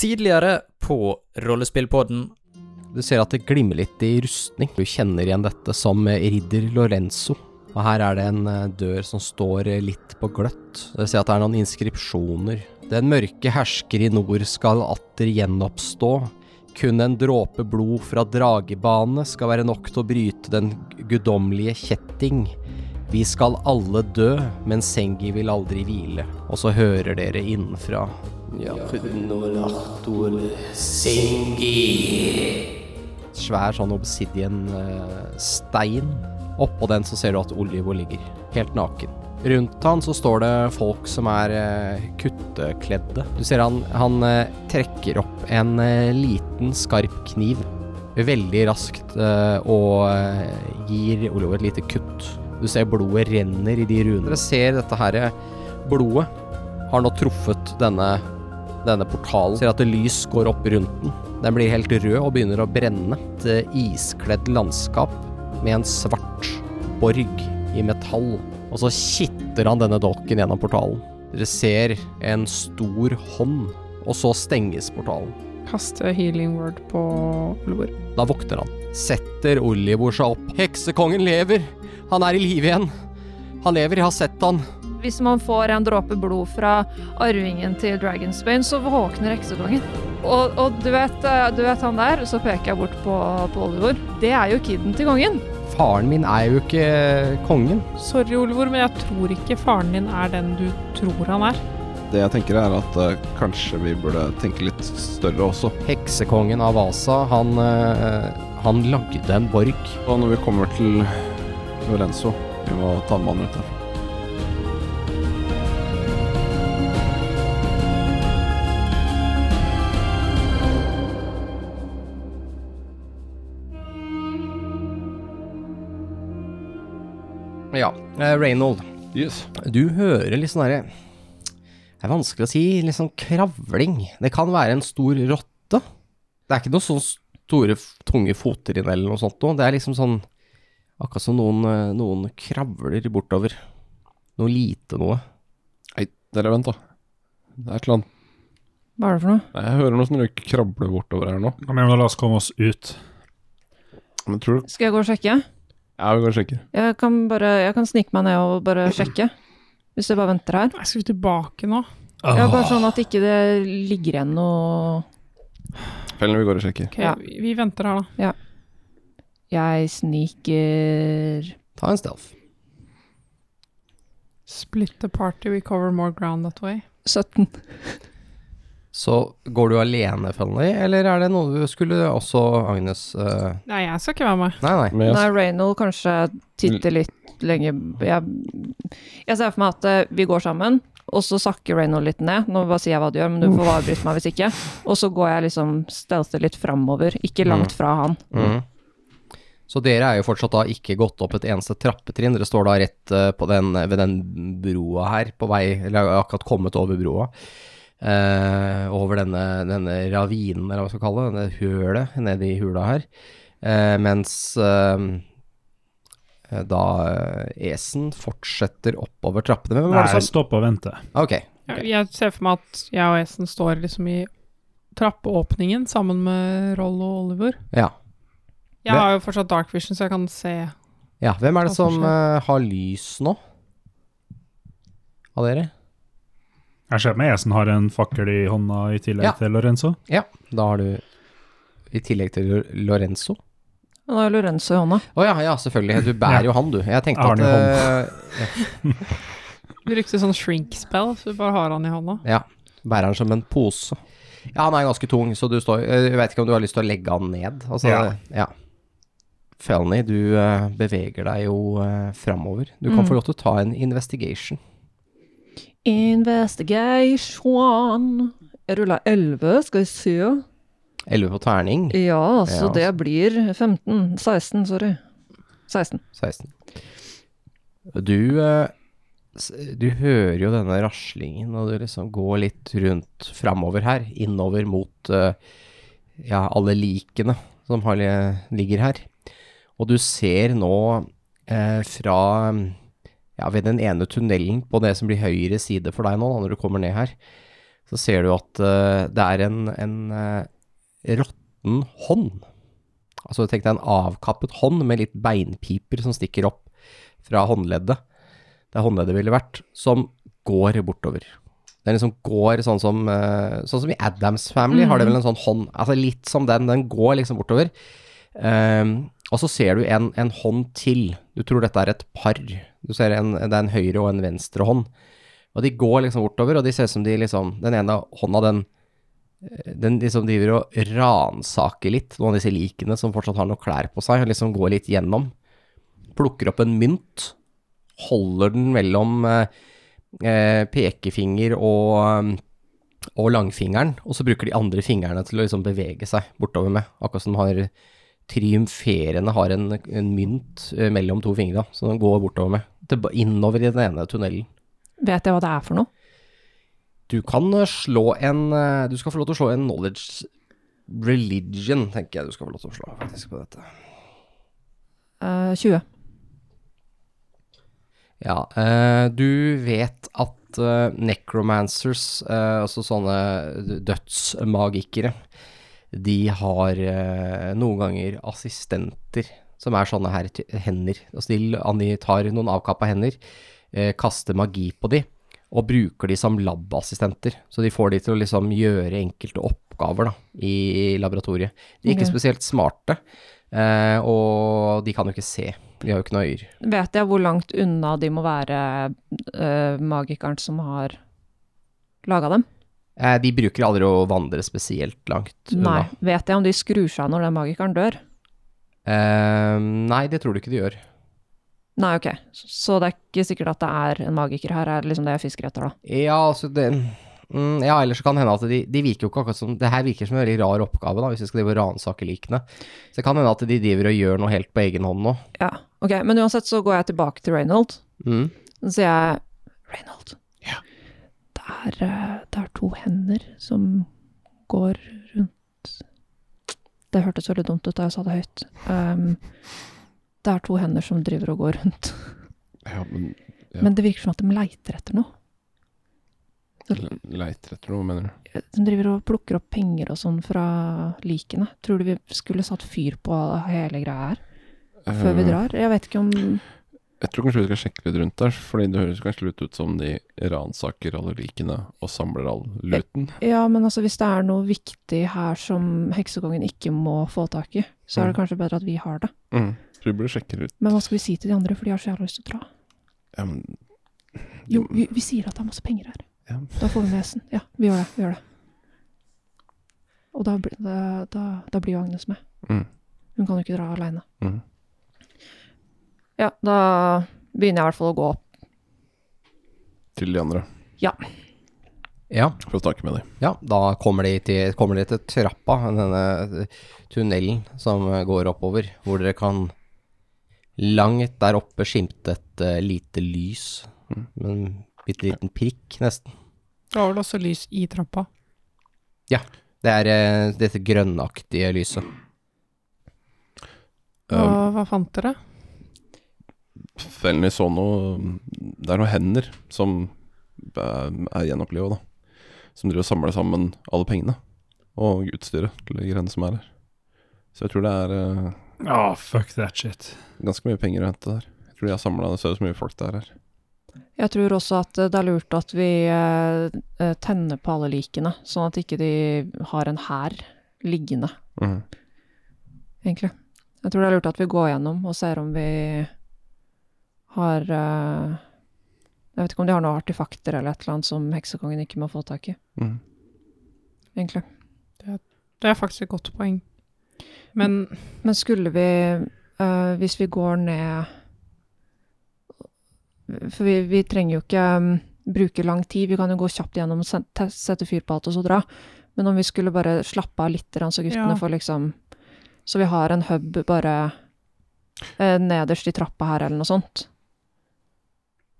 Tidligere på Rollespillpodden Du ser at det glimmer litt i rustning. Du kjenner igjen dette som ridder Lorenzo. Og her er det en eh, dør som står eh, litt på gløtt. Du ser at det er noen inskripsjoner. Den mørke hersker i nord skal atter gjenoppstå. Kun en dråpe blod fra dragebane skal være nok til å bryte den guddommelige kjetting. Vi skal alle dø, men Sengi vil aldri hvile. Og så hører dere innenfra. Ja, Svær sånn obsidian-stein. Oppå den så ser du at Olivo ligger, helt naken. Rundt han så står det folk som er eh, kuttekledde. Du ser han, han eh, trekker opp en eh, liten, skarp kniv veldig raskt eh, og eh, gir Olivo et lite kutt. Du ser blodet renner i de runene. Dere ser dette her eh, blodet har nå truffet denne, denne portalen. Ser at det lys går opp rundt den. Den blir helt rød og begynner å brenne. Et eh, iskledd landskap med en svart borg i metall. Og så kitter han denne dolken gjennom portalen. Dere ser en stor hånd, og så stenges portalen. Kaste healing word på Olivor. Da våkner han. Setter Olivor seg opp. Heksekongen lever! Han er i live igjen! Han lever, jeg har sett han. Hvis man får en dråpe blod fra arvingen til Dragonsbane, så våkner heksekongen. Og, og du, vet, eh, du vet han der, så peker jeg bort på, på Olivor. Det er jo kiden til kongen. Faren min er jo ikke kongen. Sorry, Olivor, men jeg tror ikke faren din er den du tror han er. Det jeg tenker er at uh, kanskje vi burde tenke litt større også. Heksekongen av Vasa, han, uh, han lagde en borg. Og når vi kommer til Lorenzo, vi må ta med han ut derfra. Ja, eh, Reynold, Yes. du hører litt sånn herre Det er vanskelig å si, litt sånn kravling. Det kan være en stor rotte. Det er ikke noen sånne store, tunge foter inne eller noe sånt noe. Det er liksom sånn Akkurat som noen, eh, noen kravler bortover. Noe lite noe. Nei, dere vent da. Det er et eller annet. Hva er det for noe? Nei, Jeg hører noe som krabler bortover her nå. Kom igjen, la oss komme oss ut. Men tror du Skal jeg gå og sjekke? Ja, vi går og sjekker. Jeg kan bare, jeg kan snike meg ned og bare sjekke. Hvis jeg bare venter her. Jeg Skal vi tilbake nå? Ja, bare sånn at ikke det ligger igjen noe Fellen, vi går og sjekker. Okay, Ja. vi, vi venter her, da. Jeg sniker Ta en stealth. Split the party, we cover more ground that way. 17. Så går du alene, Fanny, eller er det noe du skulle også, Agnes uh... Nei, jeg skal ikke være med. Nei, nei. Men Nei, Reynold kanskje titter litt lenger Jeg, jeg ser for meg at eh, vi går sammen, og så sakker Reynold litt ned. Nå bare sier jeg hva du gjør, men du får avbryte meg hvis ikke. Og så går jeg liksom stelte litt framover, ikke langt fra han. Mhm. Så dere er jo fortsatt da ikke gått opp et eneste trappetrinn. Dere står da rett eh, på den, ved den broa her, på vei, eller akkurat kommet over broa. Eh, over denne, denne ravinen, eller hva vi skal kalle det, denne hølet nede i hula her. Eh, mens eh, da eh, Esen fortsetter oppover trappene. Men, Nei, det som stopp og vente. Ok. okay. Jeg ser for meg at jeg og Esen står liksom i trappeåpningen sammen med Roll og Oliver. Ja. Jeg har jo fortsatt dark vision, så jeg kan se ja. Hvem er det som eh, har lys nå? Av dere? Jeg ser med Esen har en fakkel i hånda i tillegg Ja. til Lorenzo. Ja. Da har du i tillegg til Lorenzo Han har Lorenzo i hånda. Å ja, ja, selvfølgelig. Du bærer jo han, du. Jeg tenkte Jeg at eh, Du brukte sånn shrink spell, så du bare har han i hånda. Ja. Bærer han som en pose. Ja, han er ganske tung, så du står eh, Jeg vet ikke om du har lyst til å legge han ned? Altså, Ja. ja. Felny, du eh, beveger deg jo uh, framover. Du kan Mm. få lov til å ta en investigation. Investigation. Jeg rulla 11, skal vi se. 11 på terning. Ja, så Ja, det blir 15. 16, sorry. 16. 16. Du, eh, du hører jo denne raslingen, og du liksom går litt rundt framover her, innover mot eh, ja, alle likene som ligger her. Og du ser nå eh, fra ja, ved den ene tunnelen på det som blir høyre side for deg nå, når du kommer ned her, så ser du at uh, det er en, en uh, råtten hånd. Altså tenk deg en avkappet hånd med litt beinpiper som stikker opp fra håndleddet, der håndleddet ville vært, som går bortover. Den liksom går sånn som, uh, sånn som i Adams Family, har det vel en sånn hånd, altså litt som den, den går liksom bortover. Ehm, og så ser du en, en hånd til. Du tror dette er et par. Du ser en, det er en høyre og en venstre hånd. Og de går liksom bortover, og de ser ut som de liksom Den ene hånda, den eh, den liksom driver og ransaker litt, noen av disse likene som fortsatt har noen klær på seg, og liksom går litt gjennom. Plukker opp en mynt, holder den mellom eh, eh, pekefinger og, eh, og langfingeren, og så bruker de andre fingrene til å liksom bevege seg bortover med, akkurat som de har triumferende har en, en mynt eh, mellom to fingre, som den går bortover med, til, innover i den ene tunnelen. Vet jeg hva det er for noe? Du kan eh, slå en eh, Du skal få lov til å slå en knowledge religion, tenker jeg du skal få lov til å slå faktisk på dette. Uh, 20. Ja, uh, du vet at uh, necromancers, altså sånne dødsmagikere, de har eh, noen ganger assistenter som er sånne her hender. Altså de, tar noen avkappa hender, eh, kaster magi på de, og bruker de som labassistenter. Så de får de til å liksom gjøre enkelte oppgaver da, i laboratoriet. De er ikke okay. spesielt smarte, eh, og de kan jo ikke se. De har jo ikke noe øyer. Vet jeg hvor langt unna de må være magikeren som har laga dem? Eh, de bruker aldri å vandre spesielt langt unna. Nei. Vet jeg om de skrur seg av når den magikeren dør? Eh, nei, det tror du ikke de gjør. Nei, ok. Så det er ikke sikkert at det er en magiker her, er liksom det jeg fisker etter, da. Ja, altså det mm, Ja, ellers så kan det hende at de, de virker jo ikke akkurat som Det her virker som en veldig rar oppgave, da, hvis vi skal drive og ransake likene. Så det kan hende at de driver og gjør noe helt på egen hånd nå. Ja, ok. Men uansett så går jeg tilbake til Reynold. Mm. Så sier jeg Reynold, det, er, eh, det er to hender som går rundt Det hørtes veldig dumt ut da jeg sa det høyt. Um, det er to hender som driver og går rundt. Ja, men Ja. Men det virker som at de leiter etter noe. leiter etter noe, mener du? De driver og plukker opp penger og sånn fra likene. Tror du vi skulle satt fyr på hele greia her før vi Eh, drar? Jeg vet ikke om Jeg tror kanskje vi skal sjekke litt rundt der, fordi det høres kanskje litt ut som de ransaker alle likene og samler all luten. Ja, men altså hvis det er noe viktig her som heksekongen ikke må få tak i, så er det Mm. kanskje bedre at vi har det. Mm. Så vi burde sjekke ut Men hva skal vi si til de andre, for de har så jævla lyst til å dra? ja, men, Jo, vi, vi sier at det er masse penger her. Ja. Da får vi med hesten. Ja, vi gjør det. Vi gjør det. Og da, blir- da, da, da blir jo Agnes med. Mm. Hun kan jo ikke dra aleine. Mm. Ja, da begynner jeg i hvert fall å gå opp. Til de andre, Ja. for å snakke med dem. ja, da kommer de, til, kommer de til trappa, denne tunnelen som går oppover, hvor dere kan langt der oppe skimte et uh, lite lys. Mm. En bitte liten prikk, nesten. Det var vel også lys i trappa. Ja. Det er uh, dette grønnaktige lyset. Hva, Um, hva fant dere? Felny så noe Det er noen hender som er, er gjenoppliva, da. Som driver og samler sammen alle pengene og utstyret til de greiene som er her. Så jeg tror det er uh, oh, fuck that shit. ganske mye penger å hente der. Jeg tror de har samla så mye folk det er her. Jeg tror også at eh, det er lurt at vi eh, eh, tenner på alle likene, sånn at ikke de har en hær liggende, mm. egentlig. Jeg tror det er lurt at vi går gjennom og ser om vi har eh, Jeg vet ikke om de har noen artefakter eller et eller annet som heksekongen ikke må få tak i, Mm. egentlig. Det er faktisk et godt poeng. Men Men skulle vi, uh, hvis vi går ned For vi, vi trenger jo ikke um, bruke lang tid, vi kan jo gå kjapt gjennom, og sette fyr på alt og så dra. Men om vi skulle bare slappe av litt, så guttene Ja. får liksom Så vi har en hub bare eh, nederst i trappa her, eller noe sånt.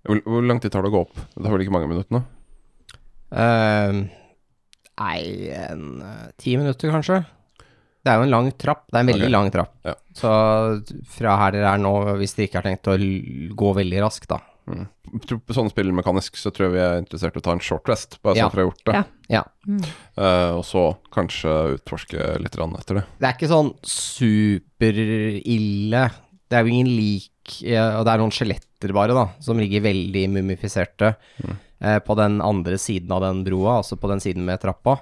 Hvor, hvor lang tid tar det å gå opp? Det tar vel ikke mange minuttene? Uh, nei, en eh, ti minutter kanskje. Det er jo en lang trapp. Det er en veldig okay. lang trapp. Ja. Så fra her dere er nå, hvis dere ikke har tenkt å gå veldig raskt, da, Mm. Jeg tror På sånne spill mekanisk så tror jeg vi er interessert i å ta en short rest, bare Ja. sånn for å ha gjort det. Ja. Ja. Mm. Uh, og så kanskje utforske litt etter det. Det er ikke sånn superille. Det er jo ingen lik Og det er noen skjeletter bare, da, som ligger veldig mumifiserte eh, på den andre siden av den broa, altså på den siden med trappa.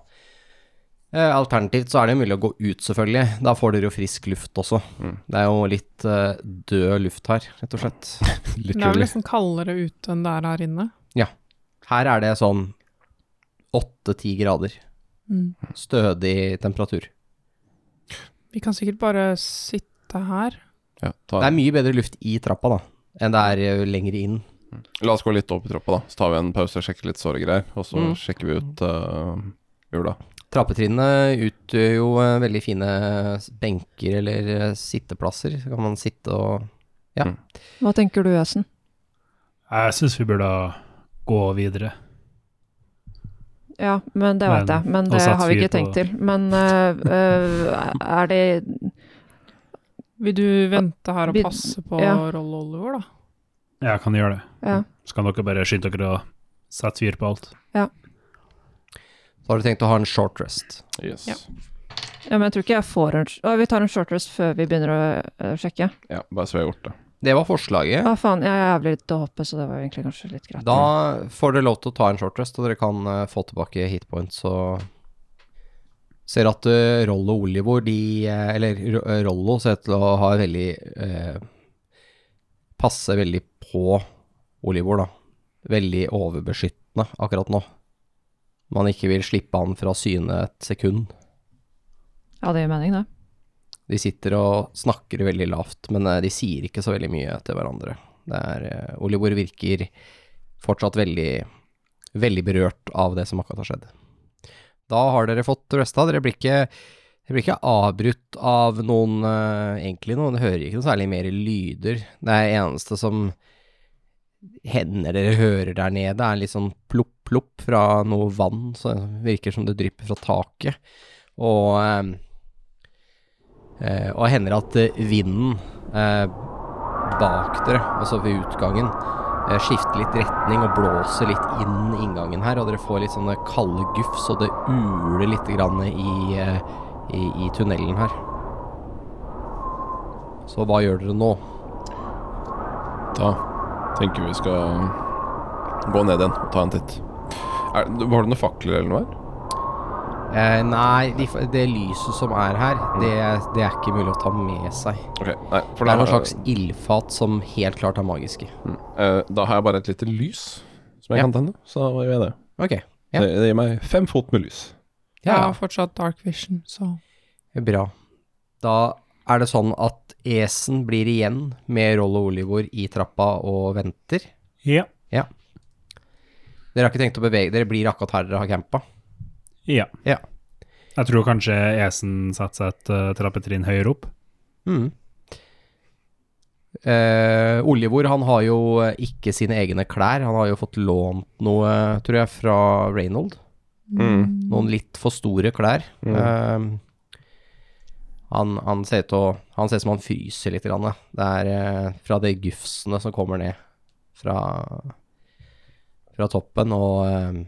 Eh, alternativt så er det mulig å gå ut, selvfølgelig. Da får dere jo frisk luft også. Mm. Det er jo litt eh, død luft her, rett og slett. Det er vel Literally. liksom kaldere ute enn det er her inne. Her er det sånn åtte-ti grader. Mm. Stødig temperatur. Vi kan sikkert bare sitte her. Ja, Det er mye bedre luft i trappa, da, enn det er eh, lenger inn. La oss gå litt opp i troppa, da. Så tar vi en pause og sjekker litt såre greier. Og så Mm. sjekker vi ut uh, jula. Trappetrinnene utgjør jo eh, veldig fine benker eller sitteplasser. Så kan man sitte og Hva tenker du, Øsen? Jeg syns vi burde gå videre. Ja, men det vet jeg. Men det har vi ikke tenkt på- til. Men uh, uh, er det Vil du vente her og passe på ja. Roll Oliver, da? Ja, Jeg kan gjøre det. Ja. Så kan dere bare skynde dere og sette fyr på alt. Så har du tenkt å ha en short rest. Yes. Ja. Ja, men jeg tror ikke jeg får en Å, vi tar en short rest før vi begynner å øh, sjekke. Ja, bare så vi har gjort det. Det var forslaget. Ja, faen, jeg er jævlig dåpe, så det var egentlig kanskje litt greit. Da får dere lov til å ta en short rest, og dere kan uh, få tilbake hitpoints og Ser at uh, Rollo og Olivor, de eh, Eller eh, Rollo ser ut til å ha veldig eh, Passe veldig på Olivor, da. Veldig overbeskyttende akkurat nå. Man ikke vil slippe han fra syne et sekund. Ja, det gir mening, det. De sitter og snakker veldig lavt, men de sier ikke så veldig mye til hverandre. Det er, Olivor virker fortsatt veldig, veldig berørt av det som akkurat har skjedd. Da har dere fått resta. Dere blir ikke, dere blir ikke avbrutt av noen uh, Egentlig noen hører ikke noe særlig mer lyder. Det er eneste som hender dere hører der nede, er litt sånn plopp-plopp fra noe vann, det virker som det drypper fra taket. Og uh, uh, og hender at vinden bak dere, altså ved utgangen, eh, skifter litt retning og blåser litt inn inngangen her, og dere får litt sånne kalde gufs, og det uler litt grann i, eh, i, i tunnelen her. Så hva gjør dere nå? Da tenker vi skal gå ned igjen og ta en titt. Er, var det noen fakler eller noe her? Eh, nei, de, det lyset som er her, det, det er ikke mulig å ta med seg. Okay, nei, for Det er noen slags ildfat som helt klart er magiske. Mm. Eh, da har jeg bare et lite lys som jeg Ja. kan tenne, så da gjør jeg det. Okay, Ja. det. Det gir meg fem fot med lys. Jeg ja, har fortsatt dark vision, så Bra. Da er det sånn at Esen blir igjen med Roll og Olivor i trappa og venter. Ja. Dere har ikke tenkt å bevege Dere blir akkurat her dere har campa? Ja. Ja. Jeg tror kanskje Esen setter seg et uh, trappetrinn høyere opp. Mm. Eh, Olivor han har jo ikke sine egne klær. Han har jo fått lånt noe, tror jeg, fra Reynold. Mm. Noen litt for store klær. Mm. Eh, han, han ser ut til Han ser ut som han fryser litt. Grann, det er eh, fra de gufsene som kommer ned fra, fra toppen. Og, eh,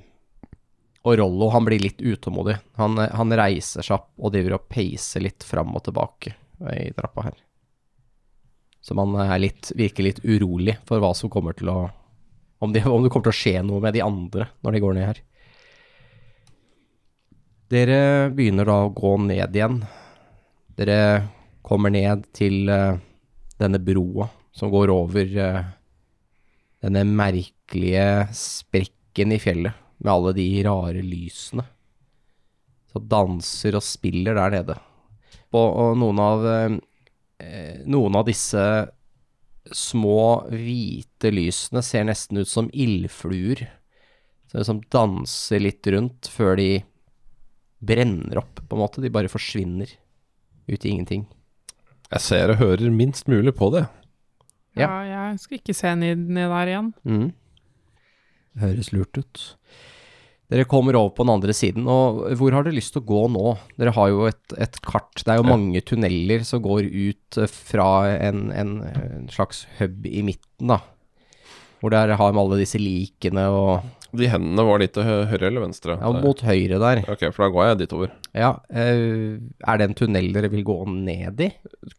og Rollo han blir litt utålmodig. Han, eh, han reiser seg opp og driver og peiser litt fram og tilbake i trappa her. Så man er litt, virker litt urolig for hva som kommer til å om, det, om det kommer til å skje noe med de andre når de går ned her. Dere begynner da å gå ned igjen. Dere kommer ned til uh, denne broa som går over uh, denne merkelige sprekken i fjellet med alle de rare lysene. Så danser og spiller der nede. Og, og noen av eh, noen av disse små hvite lysene ser nesten ut som ildfluer. Så som danser litt rundt før de brenner opp, på en måte. De bare forsvinner ut i ingenting. Jeg ser og hører minst mulig på det. Ja. ja, jeg skal ikke se ned, ned der igjen. Mm. Høres lurt ut. Dere kommer over på den andre siden, og hvor har dere lyst til å gå nå? Dere har jo et, et kart, det er jo Ja. mange tunneler som går ut eh, fra en, en, en slags hub i midten, da. Hvor dere har med alle disse likene og De hendene var litt til hø- høyre eller venstre? Ja, mot høyre der. Ok, for da går jeg dit over. Ja, eh, er det en tunnel dere vil gå ned i?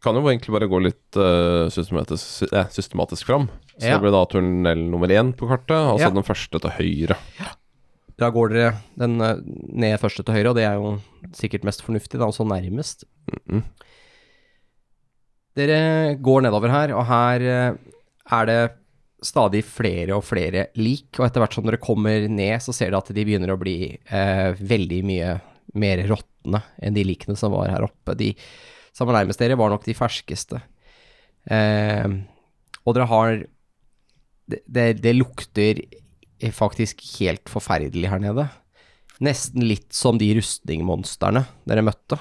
Kan jo egentlig bare gå litt eh, systematisk, eh, systematisk fram. Så Ja. det blir da tunnel nummer én på kartet, altså Ja. den første til høyre. Da går dere den eh, ned første til høyre, og det er jo sikkert mest fornuftig, da, også nærmest. Mhm. Dere går nedover her, og her eh, er det stadig flere og flere lik, og etter hvert som dere kommer ned, så ser dere at de begynner å bli eh, veldig mye mer råtne enn de likene som var her oppe. De som var nærmest dere, var nok de ferskeste. Eh, og dere har det, det, det lukter faktisk helt forferdelig her nede. Nesten litt som de rustningmonstrene dere møtte.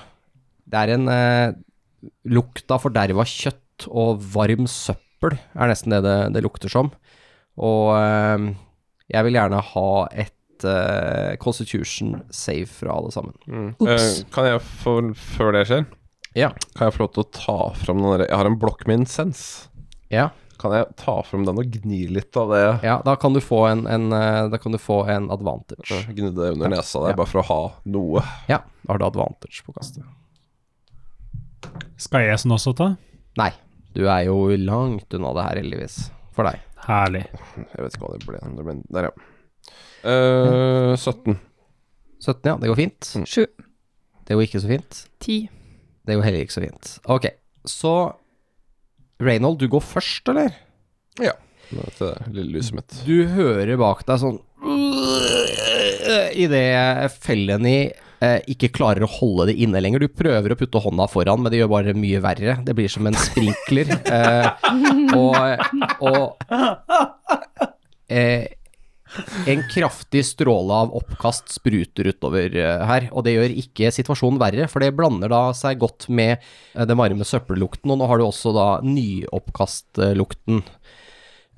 Det er en eh, lukt av forderva kjøtt og varm søppel, er nesten det det, det lukter som. Og eh, jeg vil gjerne ha et eh, Constitution save fra alle sammen. Ops. Uh, kan jeg få, før det skjer, Ja. kan jeg få lov til å ta fram den der Jeg har en blokk med insens. Ja, Kan jeg ta fram den og gni litt av det? ja da kan du få en, en, eh, da kan du få en advantage. Gni det under nesa der, Ja. bare for å ha noe. Ja, da har du advantage på kastet. Skal jeg sånn også ta? Nei, du er jo langt unna det her, heldigvis. For deg. Herlig. Jeg vet ikke hva det ble. Der, ja. Uh, 17. 17, ja. Det går fint. 7. Det går ikke så fint. 10. Det går heller ikke så fint. Ok, så Reynold, du går først, eller? Ja. Dette lille lyset mitt. Du hører bak deg sånn Idet Felony eh, ikke klarer å holde det inne lenger. Du prøver å putte hånda foran, men det gjør bare mye verre. Det blir som en sprinkler. Eh, og og eh, en kraftig stråle av oppkast spruter utover eh, her, og det gjør ikke situasjonen verre, for det blander da seg godt med eh, den varme søppellukten, og nå har du også da nyoppkastlukten,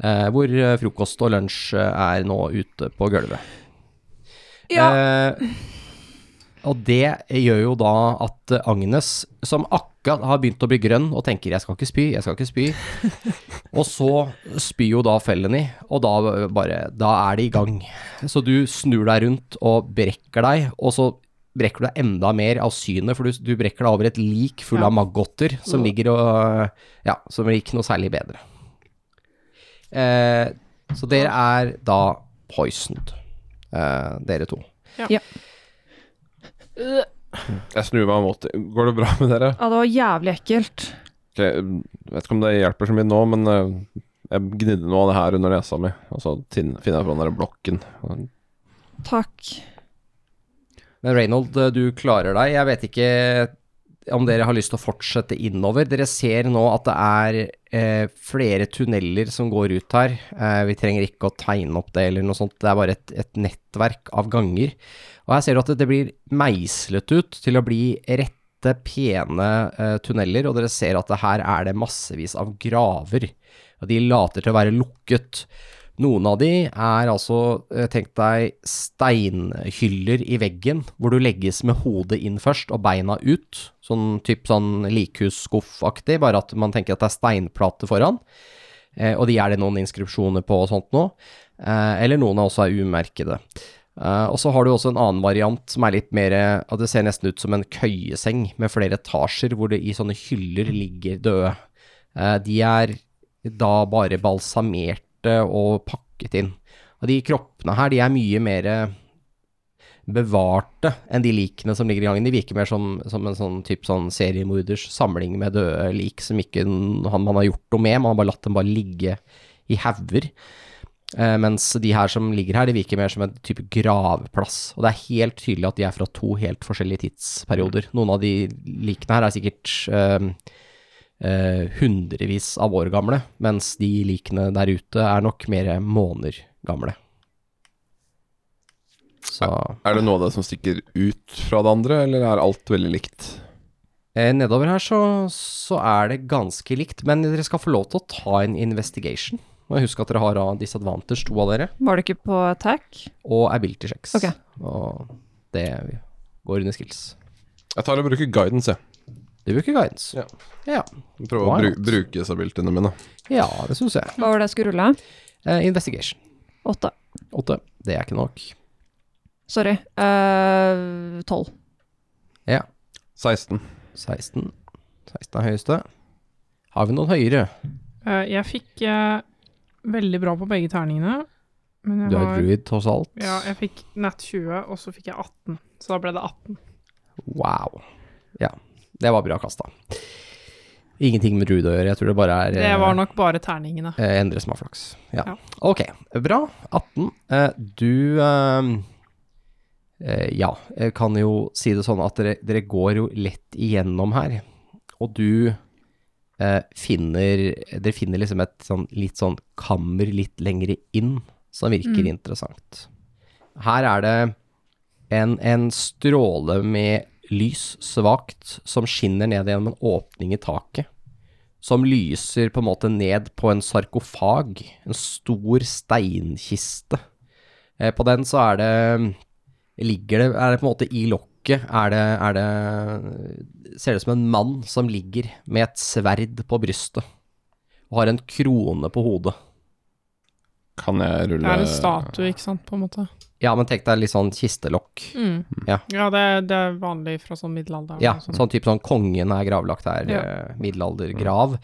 eh, hvor frokost og lunsj er nå ute på gulvet. Ja. Eh, og det gjør jo da at Agnes, som akkurat har begynt å bli grønn og tenker 'jeg skal ikke spy, jeg skal ikke spy', og så spyr jo da Felony, og da bare Da er det i gang. Så du snur deg rundt og brekker deg, og så brekker du deg enda mer av synet, for du, du brekker deg over et lik full Ja. av maggoter som ligger og Ja, som ikke noe særlig bedre. Eh, så dere er da poisoned, eh, dere to. Jeg snur meg mot Går det bra med dere? Ja, det var jævlig ekkelt. Ok, jeg vet ikke om det hjelper så mye nå, men eh, jeg gnidde noe av det her under nesa mi, og så finner jeg fram den der blokken. Takk. Men Reynold, eh, du klarer deg. Jeg vet ikke om dere har lyst til å fortsette innover. Dere ser nå at det er eh, flere tunneler som går ut her. Eh, vi trenger ikke å tegne opp det eller noe sånt. Det er bare et, et nettverk av ganger. Og her ser du at det, blir meislet ut til å bli rette, pene eh, tunneler, og dere ser at her er det massevis av graver. Og de later til å være lukket. Noen av de er altså, eh, tenk deg, steinhyller i veggen, hvor du legges med hodet inn først og beina ut. Sånn typ sånn likhusskuffaktig, bare at man tenker at det er steinplate foran. Eh, og de er det noen inskripsjoner på og sånt nå. Eh, eller noen av også er umerkede. Eh, og så har du også en annen variant som er litt mer at Det ser nesten ut som en køyeseng med flere etasjer, hvor det i sånne hyller ligger døde. Uh, de er da bare balsamerte og pakket inn. Og de kroppene her, de er mye mer bevarte enn de likene som ligger i gangen. De virker mer som, som en sånn type sånn seriemorders samling med døde lik som ikke han, man har gjort noe med, man har bare latt dem bare ligge i hauger. Eh, mens de her som ligger her, de virker mer som en type gravplass. Og det er helt tydelig at de er fra to helt forskjellige tidsperioder. Noen av de likene her er sikkert uh, uh, hundrevis av år gamle, mens de likene der ute er nok mer måneder gamle. Så Er det noe av det som stikker ut fra det andre, eller er alt veldig likt? eh, nedover her så, så er det ganske likt, men dere skal få lov til å ta en investigation. Og husk at dere har av disadvantage, to av dere, Var det ikke på attack? og ability checks. Okay. Og det går under skills. Jeg tar og bruker guidance, jeg. Du bruker guidance. Ja. Ja, Prøver å bru bruke abilityene mine. ja det syns jeg. Hva var det jeg skulle rulle? Eh, investigation. Åtte. Åtte. Det er ikke nok. Sorry. Tolv. Uh, ja. 16. 16. 16 er høyeste. Har vi noen høyere? Uh, jeg fikk eh, veldig bra på begge terningene. Men jeg Du er har druid, tross alt. Ja, jeg fikk nett 20, og så fikk jeg 18. Så da ble det 18. Wow. Ja, det var bra kasta. Ingenting med druid å gjøre, jeg tror det bare er Det eh, var nok bare terningene. eh, Endre som har flaks. Ja. Ja. Ok, bra. 18. Eh, du eh, eh, Ja, jeg kan jo si det sånn at dere, dere går jo lett igjennom her. Og du eh, finner Dere finner liksom et sånn, litt sånn kammer litt lengre inn, som virker Mm. interessant. Her er det en, en stråle med lys, svakt, som skinner ned gjennom en åpning i taket. Som lyser på en måte ned på en sarkofag, en stor steinkiste. Eh, på den så er det Ligger det Er det på en måte i lokket Er det, er det Ser det ut som en mann som ligger med et sverd på brystet. Og har en krone på hodet. Kan jeg rulle Det er en statue, ikke sant, på en måte. Ja, men tenk deg litt sånn kistelokk. Mm. Ja. det, det er vanlig fra sånn middelalder. Ja, sånn. sånn type sånn kongen er gravlagt her, Ja. eh, middelaldergrav.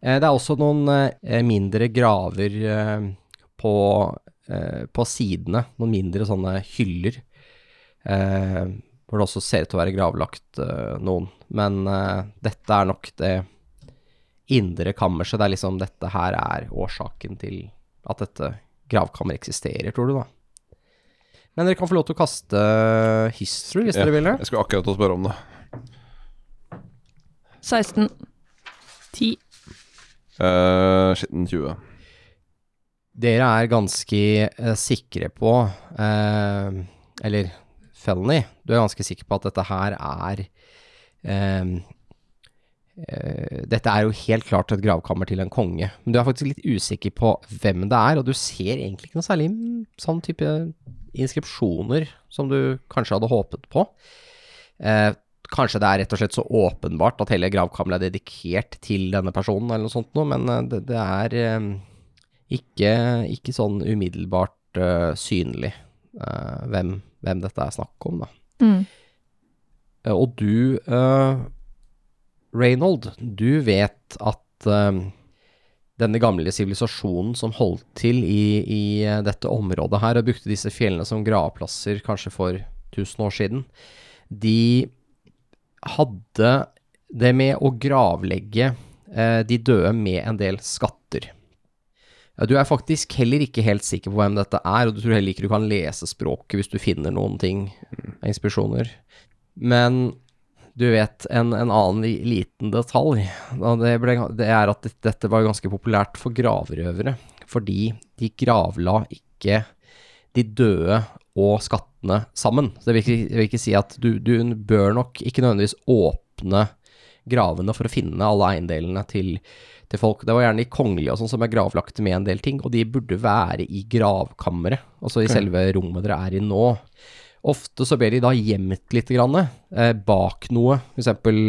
Eh, det er også noen eh, mindre graver på, eh, på sidene, noen mindre sånne hyller, hvor det også ser ut til å være gravlagt uh, noen. Men uh, dette er nok det indre kammerset, det er liksom dette her er årsaken til at dette gravkammeret eksisterer, tror du da? Men dere kan få lov til å kaste history hvis Ja. dere vil det. Jeg skulle akkurat til å spørre om det. 16. 10. Uh, skitten 20. Dere er ganske uh, sikre på eh, Eller Felony, du er ganske sikker på at dette her er um, uh, Dette er jo helt klart et gravkammer til en konge, men du er faktisk litt usikker på hvem det er, og du ser egentlig ikke noe særlig sånn type inskripsjoner som du kanskje hadde håpet på. Uh, kanskje det er rett og slett så åpenbart at hele gravkammeret er dedikert til denne personen, eller noe sånt noe, men eh, det, det er um, ikke, ikke sånn umiddelbart uh, synlig uh, hvem, hvem dette er snakk om, da. Mm. Eh, og du, uh, Reynold, du vet at uh, denne gamle sivilisasjonen som holdt til i, i dette området her, og brukte disse fjellene som gravplasser kanskje for 1000 år siden, de hadde det med å gravlegge uh, de døde med en del skatter. Du er faktisk heller ikke helt sikker på hvem dette er, og du tror heller ikke du kan lese språket hvis du finner noen ting av inspirasjoner. Men du vet en, en annen liten detalj, det, ble, det er at dette var ganske populært for gravrøvere, fordi de gravla ikke de døde og skattene sammen. Så det vil ikke, vil ikke si at du, du bør nok ikke nødvendigvis åpne gravene for å finne alle eiendelene til, til folk. Det var gjerne de kongelige og sånn som er gravlagte med en del ting, og de burde være i gravkammeret, altså i okay. selve rommet dere er i nå. Ofte så ber de da gjemt litt grann, eh, bak noe, for eksempel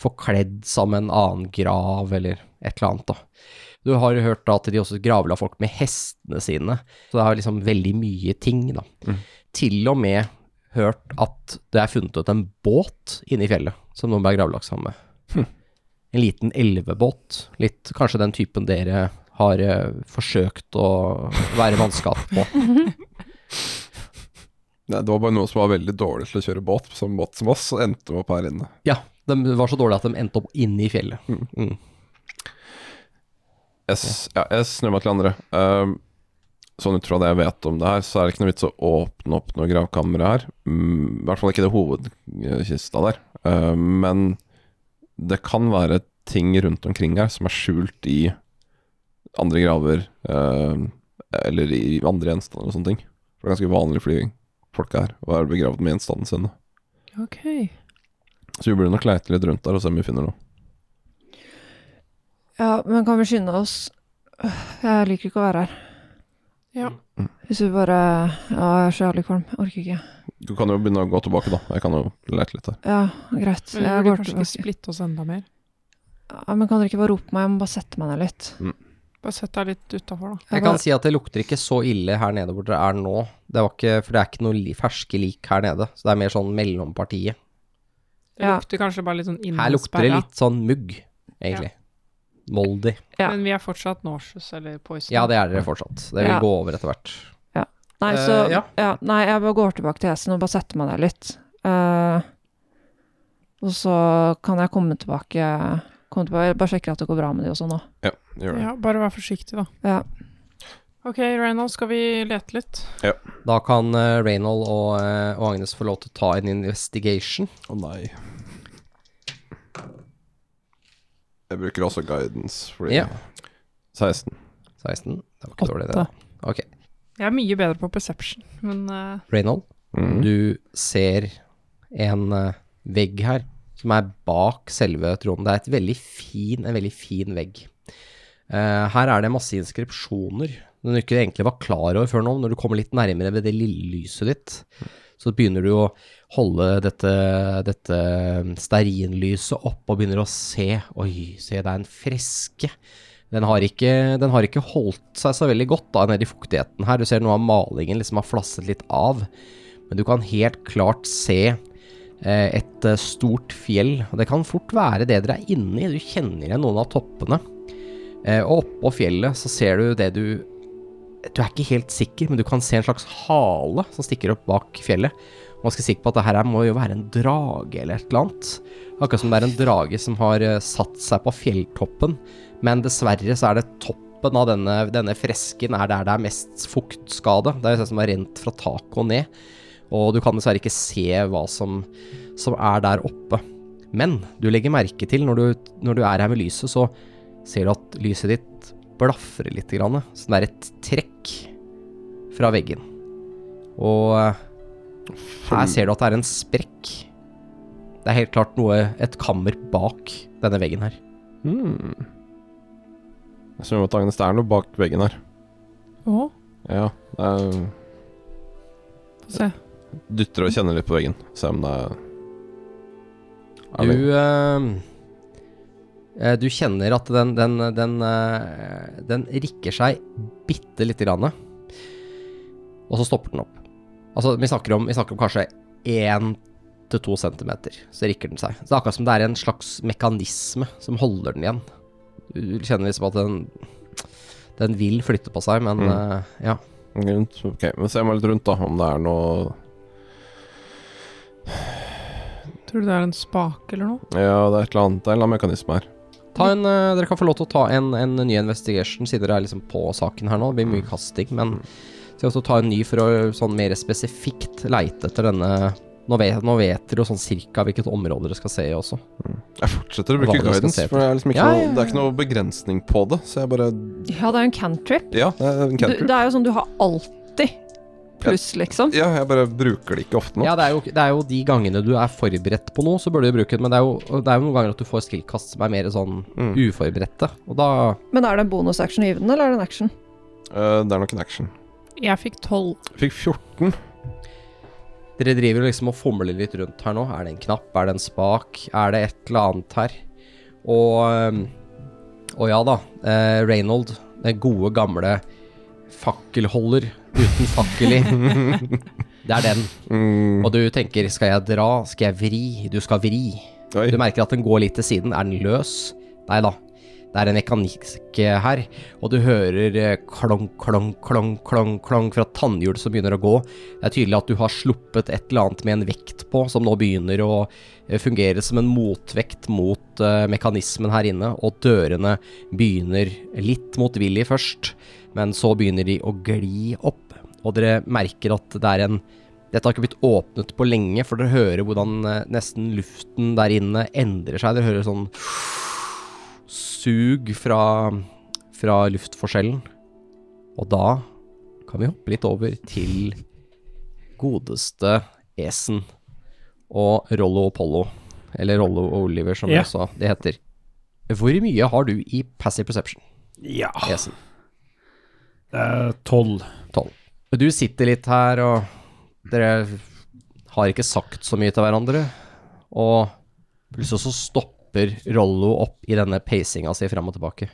forkledd som en annen grav, eller et eller annet da. Du har jo hørt da at de også gravla folk med hestene sine, så det er liksom veldig mye ting da. Mm. Til og med hørt at det er funnet ut en båt inne i fjellet, som noen ble gravlagt sammen med. En liten elvebåt, litt kanskje den typen dere har eh, forsøkt å være mannskap på. Nei, det var bare noen som var veldig dårlig til å kjøre båt, som båt som oss, og endte opp her inne. Ja, de var så dårlige at de endte opp inne i fjellet. Mm. Jeg, s- ja, jeg snur meg til andre. Um, sånn ut fra det jeg vet om det her, så er det ikke noe vits å åpne opp noe gravkammer her. Mm, I hvert fall ikke det hovedkista der. Um, men det kan være ting rundt omkring her som er skjult i andre graver, eh, eller i andre gjenstander og sånne ting. For det er ganske vanlig fordi folk er her er begravd med gjenstandene sine. Ok. Så vi burde nok leite litt rundt der og se om vi finner noe. Ja, men kan vi skynde oss? Jeg liker ikke å være her. Ja. Hvis vi bare Ja, jeg er så jævlig kvalm. Orker ikke. Du kan jo begynne å gå tilbake, da. Jeg kan jo lete litt her. Ja, greit. Men vi Jeg burde kanskje ikke tilbake. splitte oss enda mer. Ja, men kan dere ikke bare rope meg? Jeg må bare sette meg ned litt. Bare sett deg litt utafor, da. Jeg kan si at det lukter ikke så ille her nede hvor dere er nå. Det var ikke, for det er ikke noe li ferske lik her nede. Så det er mer sånn mellompartiet. Det Ja. lukter kanskje bare litt sånn Her lukter det innesperra. litt sånn mugg, egentlig. Moldy. Ja. Men vi er fortsatt nauseous eller poison. Ja, det er dere fortsatt. Det vil Ja. gå over etter hvert. Nei, så så ja. ja. Nei, jeg bare går tilbake til hesten og bare setter meg der litt. Uh, og så kan jeg komme tilbake, komme tilbake bare sjekke at det går bra med de og sånn òg. Ja, gjør det. Ja, bare vær forsiktig, da. Ja. Ok, Reynold, skal vi lete litt? Ja. Da kan uh, Reynold og, uh, og Agnes få lov til å ta en investigation. Å nei. Jeg bruker også guidance, fordi Ja. 16. 16. Det var ikke dårlig, det. da. Ok. Jeg er mye bedre på perception, men uh... Reynold, Mm. du ser en uh, vegg her som er bak selve tronen. Det er et veldig fin, en veldig fin vegg. Uh, her er det masse inskripsjoner som du ikke egentlig var klar over før nå. Når du kommer litt nærmere ved det lille lyset ditt, så begynner du å holde dette, dette stearinlyset opp og begynner å se. Oi, se, det er en freske. Den har, ikke, den har ikke holdt seg så veldig godt da nede i fuktigheten her. Du ser noe av malingen liksom har flasset litt av. Men du kan helt klart se eh, et eh, stort fjell. Og det kan fort være det dere er inne i. Du kjenner igjen noen av toppene. Eh, og oppå fjellet så ser du det du Du er ikke helt sikker, men du kan se en slags hale som stikker opp bak fjellet. Man skal sikker på at det her må jo være en drage eller et eller annet. Akkurat som det er en drage som har eh, satt seg på fjelltoppen. Men dessverre så er det toppen av denne, denne fresken er der det er mest fuktskade. Det er jo det som har rent fra taket og ned. Og du kan dessverre ikke se hva som, som er der oppe. Men du legger merke til, når du, når du er her med lyset, så ser du at lyset ditt blafrer litt. Grann, så det er et trekk fra veggen. Og eh, her ser du at det er en sprekk. Det er helt klart noe, et kammer bak denne veggen her. Hmm. Jeg ser at Agnes, det er noe bak veggen her. Å, Ja, det er få se. Dytter og kjenner litt på veggen. Se om det er, er Du eh, Du kjenner at den, den, den, eh, den rikker seg bitte lite grann. Og så stopper den opp. Altså, vi snakker om, vi snakker om kanskje én til to centimeter, så rikker den seg. Så det er akkurat som det er en slags mekanisme som holder den igjen. Du kjenner liksom at den Den vil flytte på seg, men Mm. uh, ja. Rundt. Ok, men se meg litt rundt, da, om det er noe Tror du det er en spake eller noe? Ja, det er et eller annet, det er en eller annen mekanisme her. Ta en, eh, dere kan få lov til å ta en, en ny investigation, siden dere er liksom på saken her nå. Det blir mye kasting, men skal også ta en ny for å sånn mer spesifikt leite etter denne Nå vet, nå vet dere jo sånn cirka hvilket område dere skal se i også. Jeg fortsetter å bruke guidance, for det er liksom ikke, Ja, noe, ja, Noe, det er ikke noe begrensning på det. Så jeg bare ja, det er jo en cantrip. Ja, det er en Du, cantrip. det er jo sånn du har alltid pluss, liksom. Ja, jeg bare bruker det ikke ofte nok. Ja, det er, jo, det er jo de gangene du er forberedt på noe, så bør du bruke den. Men det er jo, det er jo noen ganger at du får skillkast som er mer sånn Mm. uforberedte. Og da Men er det en bonus-action å gi den, eller er det en action? Uh, det er nok en action. Jeg fikk tolv. Jeg fikk 14. Dere driver liksom og fomler litt rundt her nå. Er det en knapp? Er det en spak? Er det et eller annet her? Og Og ja da. Eh, Reynold, den gode, gamle fakkelholder uten fakkel i. det er den. Mm. Og du tenker skal jeg dra? Skal jeg vri? Du skal vri. Oi. Du merker at den går litt til siden. Er den løs? Nei da. Det er en mekanikk eh, her, og du hører eh, klong, klong, klong, klong, klong fra tannhjul som begynner å gå. Det er tydelig at du har sluppet et eller annet med en vekt på, som nå begynner å eh, fungere som en motvekt mot mekanismen her inne, og dørene begynner litt motvillig først, men så begynner de å gli opp, og dere merker at det er en dette har ikke blitt åpnet på lenge, for dere hører hvordan eh, nesten luften der inne endrer seg. Dere hører sånn sug fra, fra luftforskjellen. Og da kan vi hoppe litt over til godeste Esen og Rollo og Pollo. Eller Rollo og Oliver, som Ja. også det heter. Hvor mye har du i passive perception, Ja. Esen? Tolv. Du sitter litt her, og dere har ikke sagt så mye til hverandre. Og plutselig så stopper Rollo opp i denne pacinga si fram og tilbake.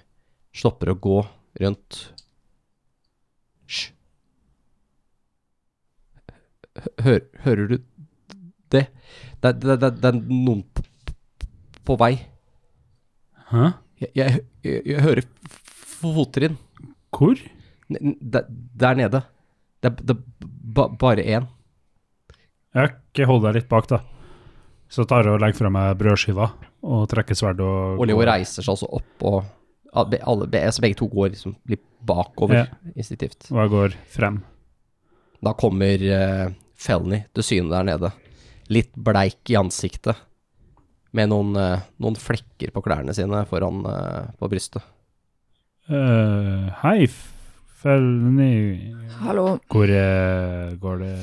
Stopper å gå. rundt. Hysj. Hør, hører du det? Det, det, det, det er noen på, på vei. Hæ? Jeg, jeg, jeg, jeg hører fottrinn. Hvor? Der, der nede. Det er det er ba, bare én. Jeg holder deg litt bak, da. Så tar jeg og legger fra meg brødskiva og trekker sverd og Oliver reiser seg altså opp, og alle, be, altså begge to går liksom litt bakover Ja. instinktivt. Og jeg går frem. Da kommer uh, Felny til syne der nede. Litt bleik i ansiktet. Med noen, uh, noen flekker på klærne sine foran uh, på brystet. Uh, hei, Felny. Hallo. Hvor eh, går det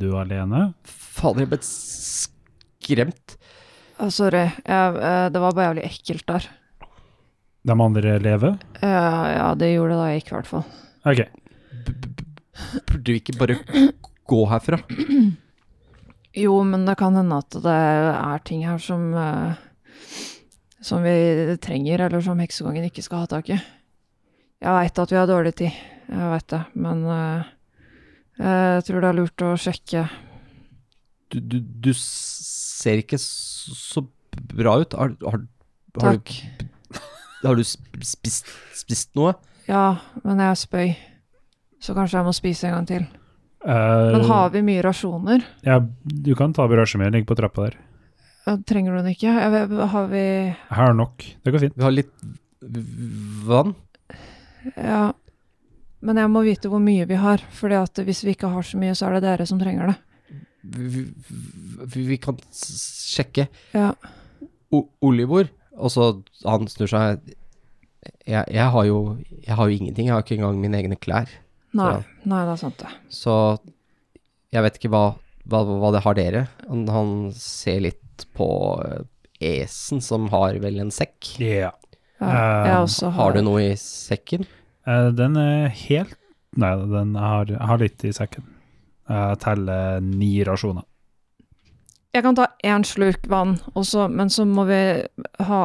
du alene? Fader, jeg ble skremt. Å, sorry. Jeg, eh, det var bare jævlig ekkelt der. De andre lever? Ja, ja, det gjorde det da jeg gikk, i hvert fall. Ok. Burde vi ikke bare gå herfra? Jo, men det kan hende at det er ting her som eh, Som vi trenger, eller som heksekongen ikke skal ha tak i. Jeg veit at vi har dårlig tid, jeg veit det, men eh, jeg tror det er lurt å sjekke Du, du, du ser ikke så, bra ut. Har, har, har, Takk. du, har du spist, spist noe? Ja, men jeg er spøy, så kanskje jeg må spise en gang til. Uh, Men har vi mye rasjoner? ja, du kan ta brødskiva mi, ligger på trappa der. Trenger du den ikke? Jeg vet- Har vi Jeg har nok. Det går fint. Vi har litt vann. Ja. Men jeg må vite hvor mye vi har, fordi at hvis vi ikke har så mye, så er det dere som trenger det. Vi, vi, vi kan sjekke. Ja. O Olivor, og så han snur seg jeg, jeg, har jo, jeg har jo ingenting, jeg har ikke engang mine egne klær. Nei, nei, det er sant det. Så jeg vet ikke hva, hva, hva det har dere. Han, han ser litt på eh, Esen, som har vel en sekk. Ja. Ja, jeg Eh, også Har du noe i sekken? Eh, den er helt Nei, den har, har litt i sekken. Jeg teller ni rasjoner. Jeg kan ta én slurk vann, også, men så må vi ha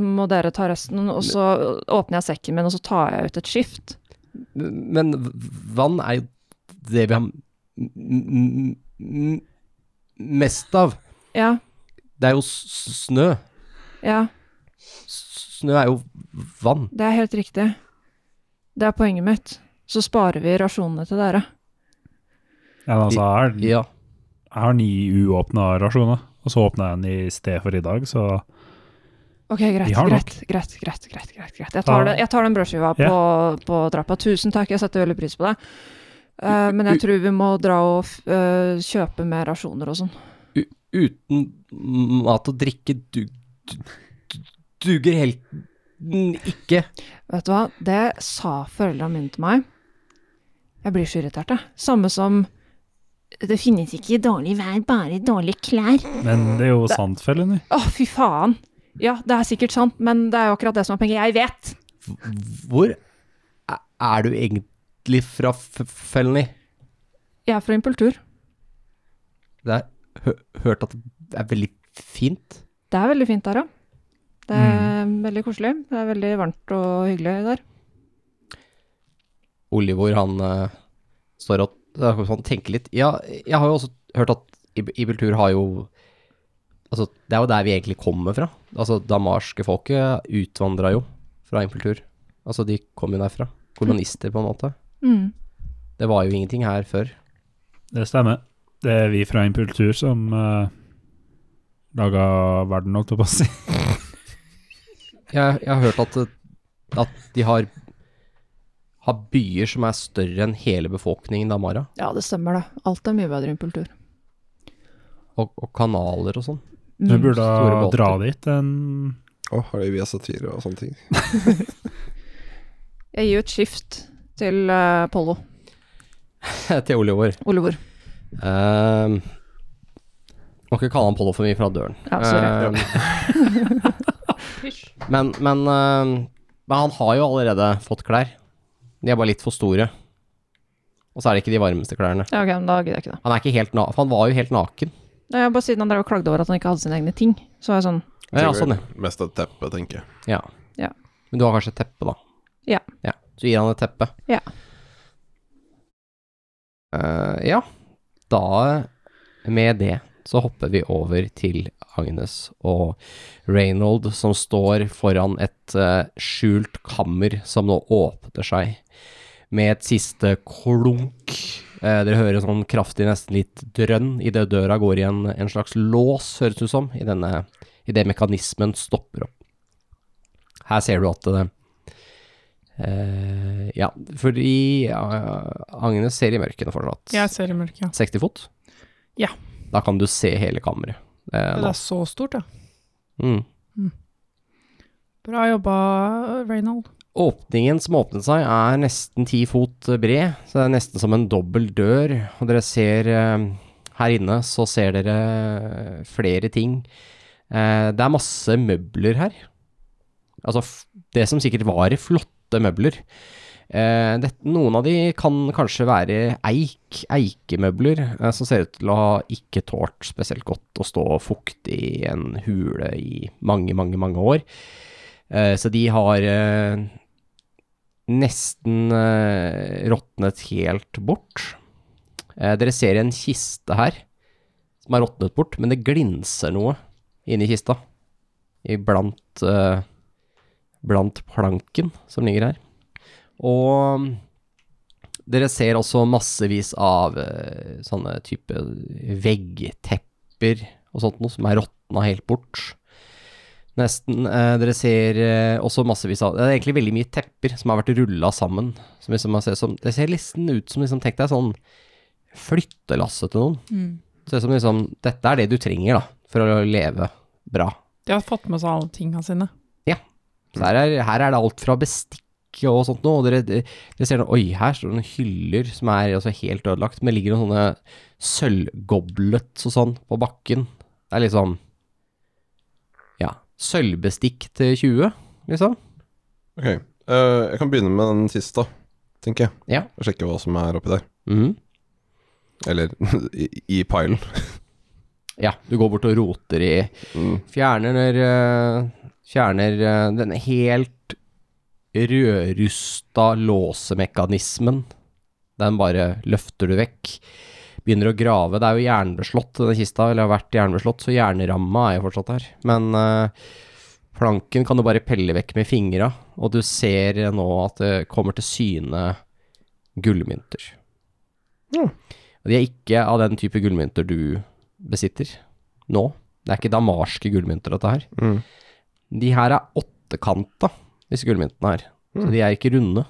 må dere ta resten, og så åpner jeg sekken min, og så tar jeg ut et skift. Men vann er jo det vi har m- m- m- mest av. Ja, Det er jo s- snø. ja, S- Snø er jo vann. det er helt riktig. Det er poenget mitt. Så sparer vi rasjonene til dere. Ja, men altså, jeg har, Ja. jeg har ni uåpna rasjoner, og så åpna jeg den i sted for i dag, så Ok, greit, greit, greit, greit, greit, greit, greit. Jeg tar, den, jeg tar den brødskiva på, på trappa. Tusen takk, jeg setter veldig pris på det. Uh, men jeg tror vi må dra og eh, kjøpe mer rasjoner og sånn. Uten mat og drikke du, du, du, duger helten ikke. Vet du hva, det sa foreldrene mine til meg. Jeg blir så irritert, jeg. Samme som Det finnes ikke dårlig vær, bare dårlige klær. Men det er jo sant, Felleny. Å, fy faen. Ja, det er sikkert sant, men det er jo akkurat det som er penger. Jeg vet! Hvor er- er du egentlig fra, Felleny? Jeg er fra Impultur. Det er hø hørt at det er veldig fint. Det er veldig fint der, ja. Det er veldig koselig. Det er veldig varmt og hyggelig der. Olivor, han uh, står og han tenker litt. Ja, jeg har jo også hørt at Ib- Ibeltur har jo Altså, det er jo der vi egentlig kommer fra. Altså, damarske folket utvandra jo fra Impultur. Altså, de kom jo derfra. Kolonister, på en måte. Mm. Det var jo ingenting her før. Det stemmer. Det er vi fra Impultur som uh, laga verden, holdt jeg på å si. Jeg, jeg har hørt at, at de har, har byer som er større enn hele befolkningen Damara. Ja, det stemmer det. Alt er mye bedre enn kultur. Og, og kanaler og sånn. Du burde dra dit en Å, har de via satire og sånne ting? Jeg gir jo et skift til uh, Pollo. Til Olivor. Olivor. Uh, må ikke kalle han Pollo for mye fra døren. Ja, sorry. Ehm, men, men, ehm, men han har jo allerede fått klær. De er bare litt for store. Og så er det ikke de varmeste klærne. Ja, ok, men da gidder jeg ikke det. Han er ikke helt na han var jo helt naken. Ja, bare siden han drev og klagde over at han ikke hadde sine egne ting, så var jeg sånn Ja, sånn, ja. Mest et teppe, tenker jeg. ja. Ja. Men du har kanskje et teppe, da. Ja. ja. Så gir han et teppe. Ja. Uh, ja, da med det så hopper vi over til Agnes og Reynold som står foran et eh, skjult kammer som nå åpner seg med et siste klunk. Eh, dere hører sånn kraftig, nesten litt drønn idet døra går i en, en slags lås, høres det ut som, i denne idet mekanismen stopper opp. Her ser du at det eh, Ja, fordi eh, Agnes ser i mørkene fortsatt. Jeg ser i mørket, ja. 60 fot? Ja. Da kan du se hele kammeret. Eh, Det nå. er så stort, ja. mm. Bra jobba, Reynold. Åpningen som åpnet seg er nesten ti fot bred, så det er nesten som en dobbel dør. Og dere ser eh, her inne, så ser dere flere ting. Eh, det er masse møbler her. Altså det som sikkert var flotte møbler. Eh, det, noen av de kan kanskje være eik, eikemøbler, eh, som ser ut til å ha ikke tålt spesielt godt å stå fuktig i en hule i mange, mange, mange år. Eh, så de har eh, nesten eh, råtnet helt bort. Eh, dere ser en kiste her som har råtnet bort, men det glinser noe inni kista. Iblant blant planken som ligger her. Og dere ser også massevis av eh, sånne type veggtepper og sånt noe som er råtna helt bort. Nesten. Eh, dere ser eh, også massevis av Det er egentlig veldig mye tepper som har vært rulla sammen. Som liksom ser som, det ser nesten ut som liksom, tenk deg sånn flyttelasse til noen. Mm. Det ser ut som liksom Dette er det du trenger, da, for å leve bra. De har fått med seg alle tinga sine. Ja. her er, her er det alt fra bestikk og sånt noe, og dere, dere ser noe, oi, her står det noen hyller som er altså helt ødelagt, men ligger noen sånne sølvgoblets og sånn på bakken. Det er liksom, ja, sølvbestikk til 20, liksom. Ok, Uh, jeg kan begynne med den siste, tenker jeg. Ja. Og sjekke hva som er oppi der. Mm. Eller i, i pilen. Ja, du går bort og roter i, Mm. fjerner, eh, fjerner eh, den helt rødrusta låsemekanismen. Den bare løfter du vekk. Begynner å grave. Det er jo jernbeslått, denne kista, eller har vært jernbeslått, så jernramma er jo fortsatt her. Men uh, planken kan du bare pelle vekk med fingra, og du ser nå at det kommer til syne gullmynter. Ja. Og de er ikke av den type gullmynter du besitter nå. Det er ikke damarske gullmynter, dette her. Mm. De her er åttekanta, disse gullmyntene her. Så Mm. de er ikke runde.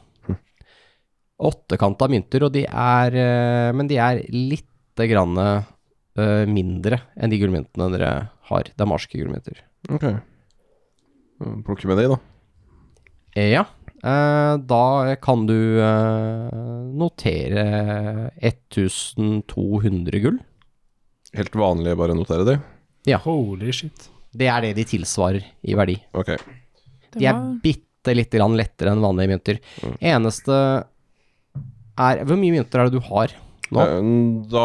Åttekanta mynter, og de er eh, Men de er lite grann eh, mindre enn de gullmyntene dere har. Damarske gullmynter. Ok. Mm, Plukke med de, da. Eh, Ja, eh, da kan du notere 1200 gull. Helt vanlig, bare notere de. Ja. Holy shit. Det er det de tilsvarer i verdi. Ok. De er bitte lite litt lettere enn vanlige mynter. Mm. Eneste er Hvor mye mynter er det du har nå? Eh, Da,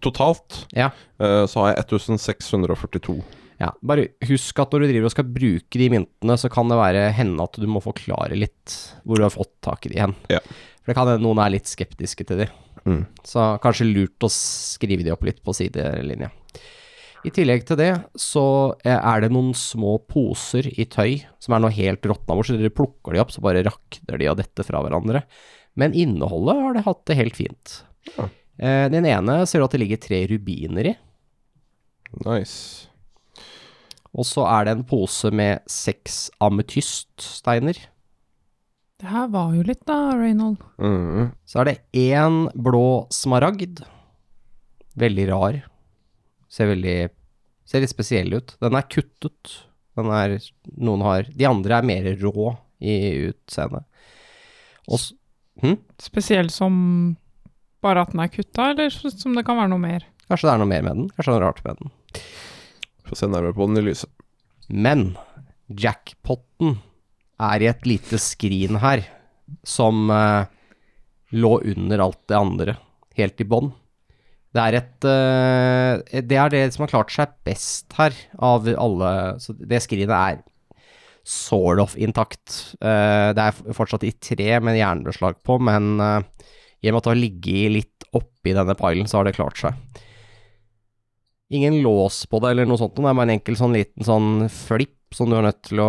totalt Ja. eh, så har jeg 1642. Ja, bare husk at når du driver og skal bruke de myntene, så kan det være hende at du må forklare litt hvor du har fått tak i de hen. Ja. For det kan hende noen er litt skeptiske til de. Mm. Så kanskje lurt å skrive de opp litt på sidelinja. I tillegg til det så eh, er det noen små poser i tøy som er noe helt råtna bort, så dere plukker de opp, så bare rakner de av dette fra hverandre. Men innholdet har det hatt det helt fint. Ja. Eh, Den ene ser du at det ligger tre rubiner i. Nice. Og så er det en pose med seks ametyststeiner. Det her var jo litt, da, Reynold. Mm. Så er det én blå smaragd. Veldig rar. Ser veldig Ser litt spesiell ut. Den er kuttet. Den er Noen har De andre er mer rå i utseendet. Og hm? Spesiell som bare at den er kutta, eller som det kan være noe mer. Kanskje det er noe mer med den. Kanskje det er noe rart med den. Få se nærmere på den i lyset. Men jackpotten er i et lite skrin her, som eh, lå under alt det andre, helt i bånn. Det er et uh, Det er det som har klart seg best her, av alle Så det skrinet er sort of intakt. Uh, det er fortsatt i tre med jernbeslag på, men uh, i og med at det har ligget litt oppi denne pilen, så har det klart seg. Ingen lås på det eller noe sånt, det er bare en enkel sånn liten sånn flipp som du er nødt til å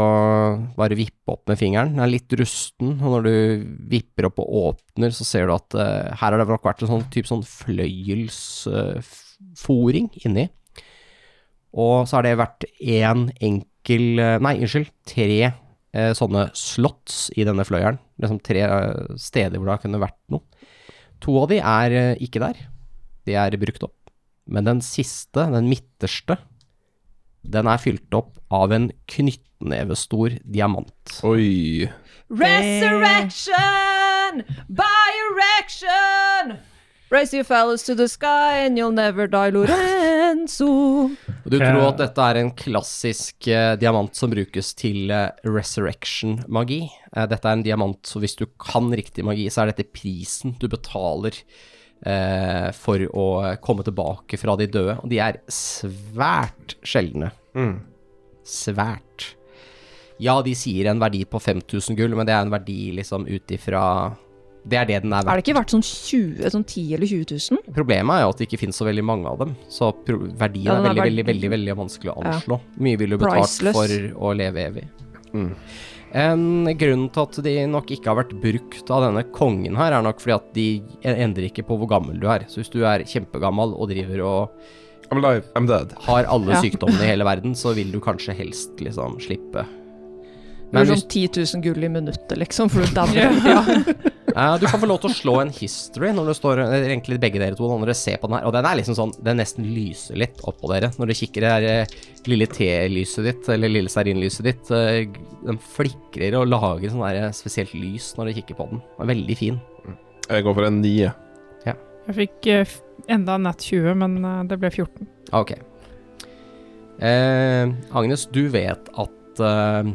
bare vippe opp med fingeren. Den er litt rusten, og når du vipper opp og åpner, så ser du at uh, her har det nok vært en sånn type sånn fløyelsforing inni. Og så har det vært én enkel uh, Nei, unnskyld, tre eh, sånne slots i denne fløyelen. Liksom tre steder hvor det har kunnet vært noe. To av de er ikke der. De er brukt opp. Men den siste, den midterste, den er fylt opp av en knyttnevestor diamant. Oi. Resurrection! By erection! Raise your fellows to the sky and you'll never die, Lorenzo. Du tror at dette er en klassisk eh, diamant som brukes til eh, resurrection-magi. Eh, dette er en diamant, så hvis du kan riktig magi, så er dette prisen du betaler eh, for å komme tilbake fra de døde. Og de er svært sjeldne. Svært. Ja, de sier en verdi på 5000 gull, men det er en verdi liksom ut ifra Det er det den er verdt. Er det ikke verdt sånn 20, sånn 10 eller 20 000? Problemet er jo at det ikke finnes så veldig mange av dem, så pro verdien Ja, er veldig, er veldig, veldig, veldig, veldig vanskelig å Ja. anslå. Mye ville du betalt Priceless. for å leve evig. Mm. En grunn til at de nok ikke har vært brukt av denne kongen her, er nok fordi at de endrer ikke på hvor gammel du er. Så hvis du er kjempegammel og driver og I'm alive, I'm dead. har alle Ja. sykdommene i hele verden, så vil du kanskje helst liksom slippe. Men sånn hvis, 10 000 gull i minuttet, liksom, for du dauer. Ja. eh, du kan få lov til å slå en history når du står er Egentlig begge dere to, når dere ser på den her. Og den er liksom sånn Den nesten lyser litt oppå dere. Når dere kikker det her eh, lille T-lyset ditt, eller lille stearinlyset ditt, eh, den flikrer og lager sånn der eh, spesielt lys når dere kikker på den. Den er veldig fin. Jeg går for en ni. Ja. Jeg fikk eh, enda nett 20, men eh, det ble 14. Ah, Ok. Eh, Agnes, du vet at eh,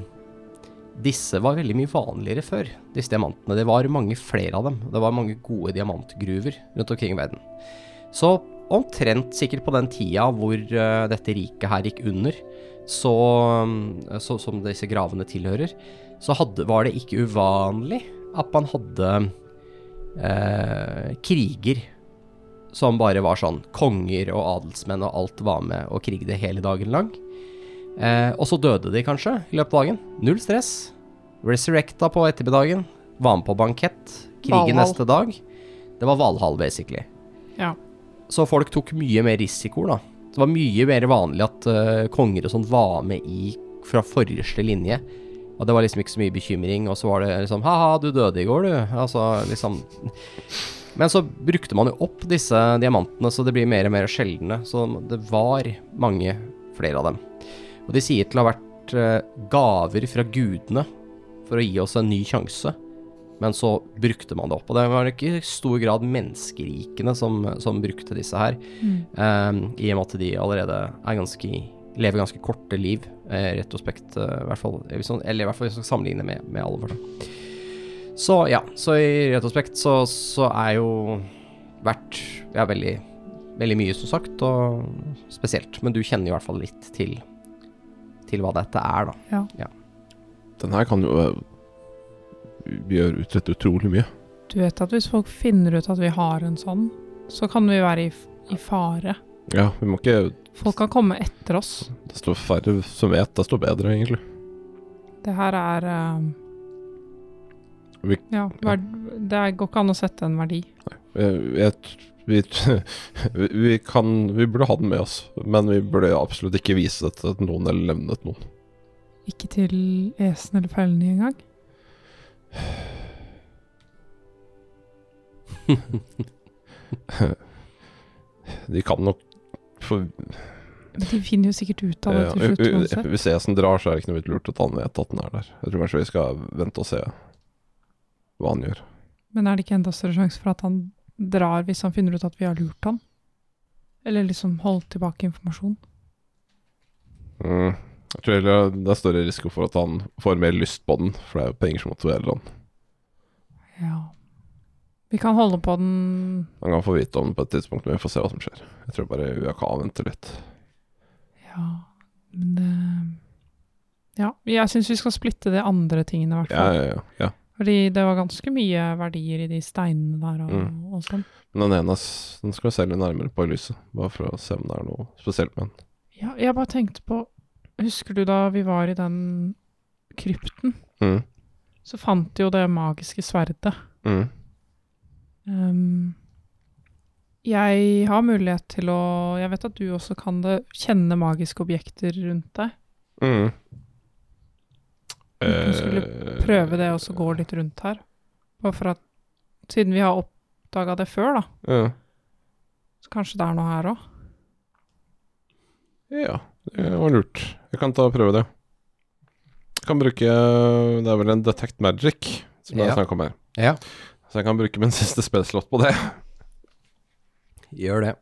disse var veldig mye vanligere før, disse diamantene. Det var mange flere av dem. Det var mange gode diamantgruver rundt omkring i verden. Så omtrent sikkert på den tida hvor eh, dette riket her gikk under, så, mm, så som disse gravene tilhører, så hadde, var det ikke uvanlig at man hadde eh, kriger som bare var sånn konger og adelsmenn og alt var med og krigde hele dagen lang. Eh, og så døde de kanskje i løpet av dagen. Null stress. Resurrecta på ettermiddagen. Var med på bankett. Krigen Valhall. neste dag. Det var Valhall, basically. Ja. Så folk tok mye mer risikoer, da. Det var mye mer vanlig at eh, konger og sånn var med i fra forreste linje. Og det var liksom ikke så mye bekymring, og så var det liksom Ha-ha, du døde i går, du. Altså liksom Men så brukte man jo opp disse diamantene, så det blir mer og mer sjeldne. Så det var mange flere av dem. Og de sier til å ha vært eh, gaver fra gudene for å gi oss en ny sjanse. Men så brukte man det opp. Og det var ikke i stor grad menneskerikene som, som brukte disse her. eh, I og med at de allerede er ganske lever ganske korte liv, eh, retrospekt, uh, i hvert fall. Eller i hvert fall sammenligne med, med alvor. Så ja, så i retrospekt så, så er jo vært ja, veldig, veldig mye, som sagt, og spesielt. Men du kjenner i hvert fall litt til, til hva dette er, da. Den her kan jo øh, gjøre utrette utrolig mye. Du vet at hvis folk finner ut at vi har en sånn, så kan vi være i, i fare. Ja, vi må ikke Folk kan komme etter oss. Det står færre som vet, står bedre, egentlig. Det her er uh, Vi- Ja, verd, det er- går ikke an å sette en verdi. Nei. Jeg, jeg, vi, vi, kan Vi burde ha den med oss, men vi burde absolutt ikke vise det til noen eller nevne det til noen. Ikke til Esen eller Fellene engang. De kan nok få Men de finner jo sikkert ut av det til slutt uansett. Hvis Esen drar, så er det ikke noe vits lurt at han vet at den er der. Jeg tror kanskje vi skal vente og se hva han gjør. Men er det ikke enda større sjanse for at han drar hvis han finner ut at vi har lurt han? Eller liksom holdt tilbake informasjon? Mm. Jeg tror heller det er større risiko for at han får mer lyst på den, for det er jo penger som motiverer han. Ja. Vi kan holde på den Han kan få vite om den på et tidspunkt, men vi får se hva som skjer. Jeg tror bare UAK venter litt. Ja, men det Ja, jeg syns vi skal splitte de andre tingene, i hvert Ja, ja, ja, ja. Fordi det var ganske mye verdier i de steinene der og, Mm. og sånn. Men den ene den skal vi se litt nærmere på i lyset. Bare for å se om det er noe spesielt med den. Ja, jeg bare tenkte på Husker du da vi var i den krypten? Mm. Så fant de jo det magiske sverdet. Mm. Um, jeg har mulighet til å Jeg vet at du også kan det. Kjenne magiske objekter rundt deg. Mm. Du skulle Eh, Prøve det og så gå litt rundt her. Bare for at Siden vi har oppdaga det før, da. Ja. Så kanskje det er noe her òg. ja, det var lurt. Jeg kan ta og prøve det. Jeg kan bruke Det er vel en Detect Magic som det er Ja. snakk om her. Ja, Så jeg kan bruke min siste spillslott på det. gjør det.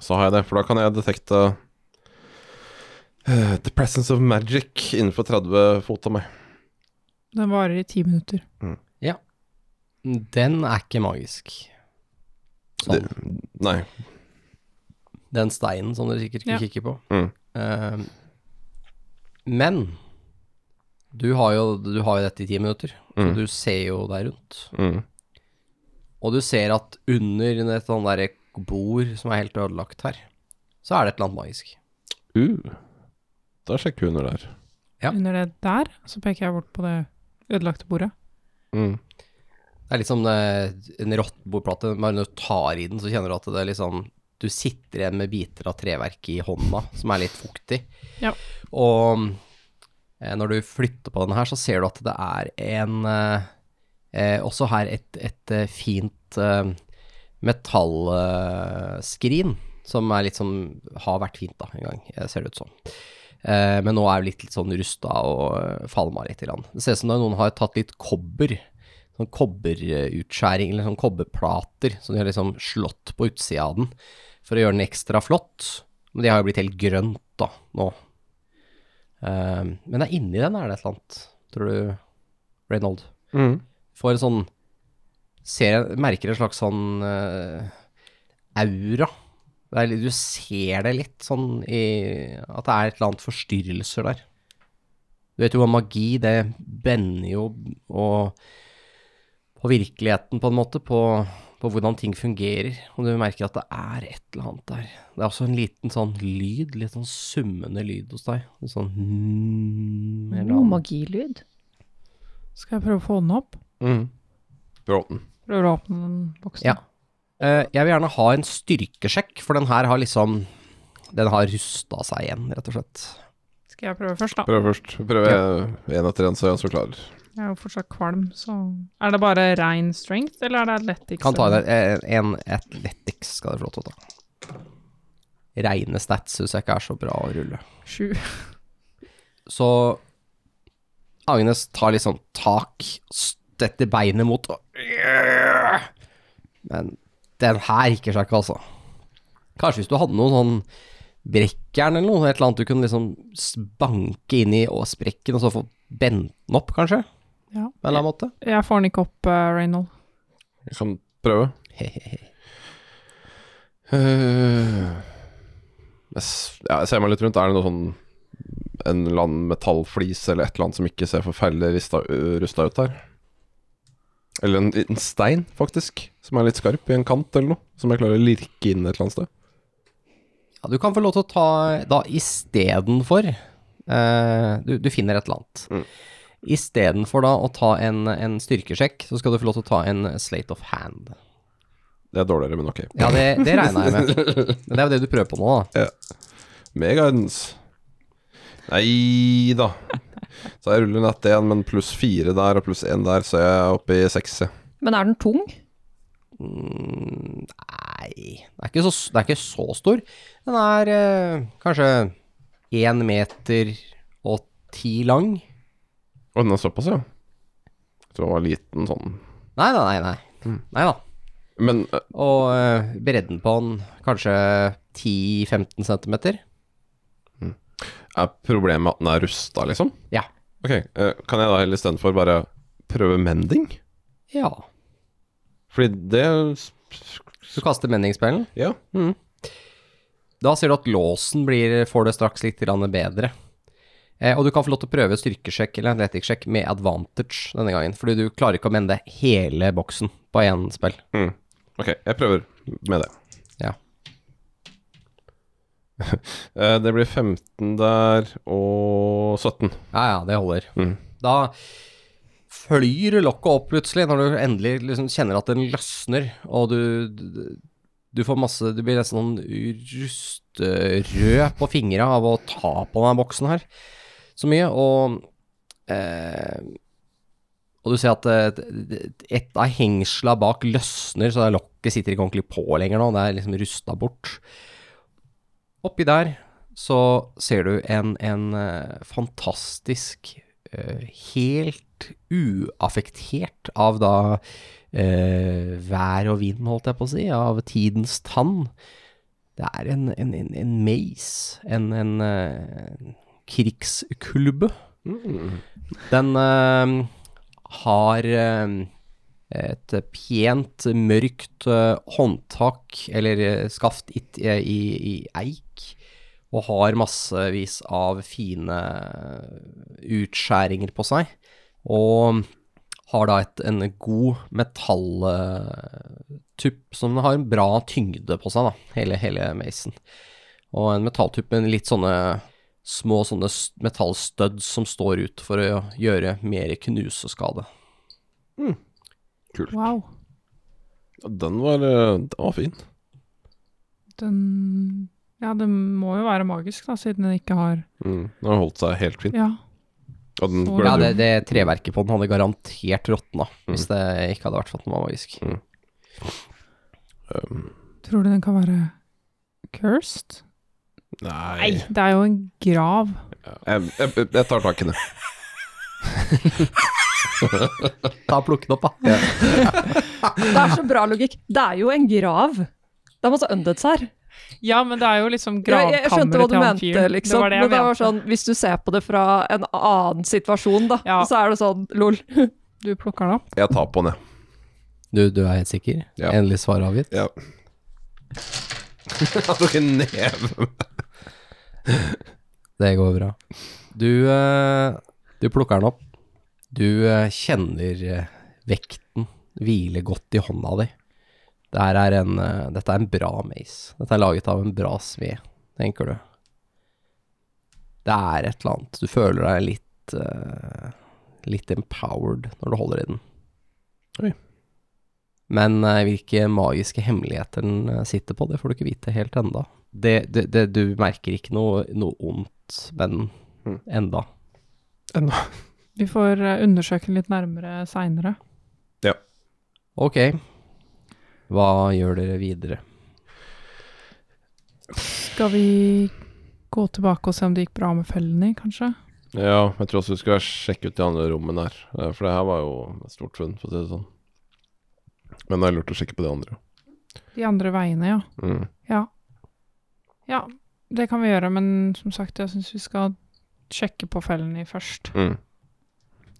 Så har jeg det, for da kan jeg detekte eh, The presence of magic innenfor 30 fot av meg. Den varer i ti minutter. Ja Den er ikke magisk. Sånn. Det, nei. Den steinen som dere sikkert Ja. kikker på. Mm. Uh, men du har, jo, du har jo dette i ti minutter, så Mm. du ser jo deg rundt. Mm. Og du ser at under et sånt derre bord som er helt ødelagt her, så er det et eller annet magisk. Uh. Da sjekker vi under der. Ja. Under det der, så peker jeg bort på det ødelagte bordet. Mm. Det er litt som en rottbordplate, bare når du tar i den, så kjenner du at det er liksom Du sitter igjen med biter av treverk i hånda som er litt fuktig. Ja. Og eh, når du flytter på den her, så ser du at det er en eh, eh, Også her et, et eh, fint eh, metallskrin, som er litt sånn Har vært fint, da, en gang, eh, ser det ut som. Eh, men nå er det litt, litt sånn rusta og eh, falma litt. Det ser ut som noen har tatt litt kobber sånn kobberutskjæring, eller sånn kobberplater, som de har liksom slått på utsida av den, for å gjøre den ekstra flott. Men de har jo blitt helt grønt da, nå. Eh, men det er inni den er det et eller annet, tror du, Reynold? Mm. Får en sånn, ser, merker en slags sånn uh, aura. Det er, du ser det litt sånn i, at det er et eller annet forstyrrelser der. Du vet jo hva magi, det bender jo og på virkeligheten på en måte, på, på hvordan ting fungerer. Og du merker at det er et eller annet der. Det er også en liten sånn lyd, litt sånn summende lyd hos deg. En sånn mm, eller Oh, magilyd. Skal jeg prøve å få den opp? Mm. Bråten. Prøver å åpne den boksen? Ja. Eh, jeg vil gjerne ha en styrkesjekk, for den her har liksom Den har rusta seg igjen, rett og slett. Skal jeg prøve først, da? Prøv først. Prøv én etter én, så er jeg så klar. Jeg er jo fortsatt kvalm, så Er det bare rein strength, eller er det athletics? Kan ta en, en, en athletics, skal dere få lov til å ta. Reine stats syns jeg ikke er så bra å rulle. Sju. Så Agnes tar litt sånn tak, støtter beinet mot og Men den her rikker seg ikke, altså. Kanskje hvis du hadde noen sånn brekkjern eller noe, et eller annet du kunne liksom banke inn i og sprekken, og så få bent den opp, kanskje? Ja. På en eller annen måte? Jeg får den ikke opp, uh, Reynold. Jeg kan prøve. Hehehe. Eh, jeg, ja, jeg ser meg litt rundt. Er det noe sånn En eller annen metallflis eller et eller annet som ikke ser forferdelig rista, rusta ut her? Eller en, en stein, faktisk, som er litt skarp i en kant eller noe. Som jeg klarer å lirke inn et eller annet sted. Ja, du kan få lov til å ta da istedenfor eh, du, du finner et eller annet. Mm. Istedenfor da å ta en, en styrkesjekk, så skal du få lov til å ta en slate of hand. Det er dårligere, men ok. Ja, det, det regna jeg med. Men det er jo det du prøver på nå, da. Ja. guidance. Nei da. Så jeg ruller nett én, men pluss fire der og pluss én der, så er jeg oppe i seks. Men er den tung? Mm, nei, det er, ikke så, det er ikke så stor. Den er eh, kanskje én meter og ti lang. Å, den er såpass, ja. Jeg tror den var liten sånn. Nei, nei, nei. Nei, Mm. nei da. Men uh, Og eh, bredden på den kanskje 10-15 centimeter. Er problemet at den er rusta, liksom? Ja. Ok, eh, kan jeg da heller istedenfor bare prøve mending? Ja. Fordi det Du kaster menningsspillen. Ja. Da ser du at låsen blir, får det straks litt grann bedre. Eh, og du kan få lov til å prøve styrkesjekk eller athleticsjekk med advantage denne gangen, fordi du klarer ikke å mende hele boksen på én spill. Ok, jeg prøver med det. Eh, det blir 15 der og 17. Ja, ja, det holder. Mm. Da flyr lokket opp plutselig, når du endelig liksom kjenner at den løsner, og du, du, får masse Du blir nesten sånn rustrød på fingra av å ta på denne boksen her så mye, og eh, Og du ser at eh, et av hengsla bak løsner, så det lokket sitter ikke ordentlig på lenger nå, det er liksom rusta bort. Oppi der så ser du en, en eh, fantastisk eh, Helt uaffektert av da eh, vær og vind, holdt jeg på å si, av tidens tann. Det er en, en, en, en maze, en, en krigsklubbe. Den uh, har eh, et pent, mørkt eh, håndtak, eller eh, skaft i, i, i eik, og har massevis av fine utskjæringer på seg. Og har da et, en god metalltupp som har en bra tyngde på seg, da, hele, hele Mason. Og en metalltupp med litt sånne små sånne metallstødd som står ut for å gjøre mer knuseskade. Kult. Wow. Ja, Den var, eh, den var fin. Den Ja, det må jo være magisk, da, siden den ikke har Mm. Den har holdt seg helt fint. Ja. Og den Så- ble Ja, det, det treverket på den hadde garantert råtna, hvis det ikke hadde vært for at den var magisk. um, Tror du den kan være cursed? Nei, Det er jo en grav. Jeg, jeg, jeg tar tak i det. Ta og Plukk den opp, da. Det er så bra logikk. Det er jo en grav. Det er masse undeads her. Ja, men det er jo liksom jeg, jeg skjønte hva gravkammeret du til han mente, fyren. liksom. Det var det jeg men det var mente. sånn, hvis du ser på det fra en annen situasjon, da, Ja. så er det sånn lol. Du plukker den opp? Jeg tar på den, jeg. Du, du er helt sikker? Ja. Endelig svar avgitt? Ja. Jeg tok en neve. Det går bra. Du, eh, du plukker den opp. Du eh, kjenner eh, vekten hvile godt i hånda di. Dette er en, eh, dette er en bra mace. Dette er laget av en bra smed, tenker du. Det er et eller annet. Du føler deg litt litt empowered når du holder i den. Oi. Men hvilke magiske hemmeligheter den sitter på, det får du ikke vite helt enda. Det, det, det, du merker ikke noe, noe ondt med den Enda. Vi får eh, undersøke den litt nærmere seinere. Ok. Hva gjør dere videre? Skal vi gå tilbake og se om det gikk bra med fellene, kanskje? Ja, jeg tror også vi skal sjekke ut de andre rommene her. Eh, For det her var jo et stort funn, for å si det sånn. Men det er lurt å sjekke på de andre. De andre veiene, ja. Mm. Ja. Ja, det kan vi gjøre, men som sagt, jeg syns vi skal sjekke på fellene først. Mm.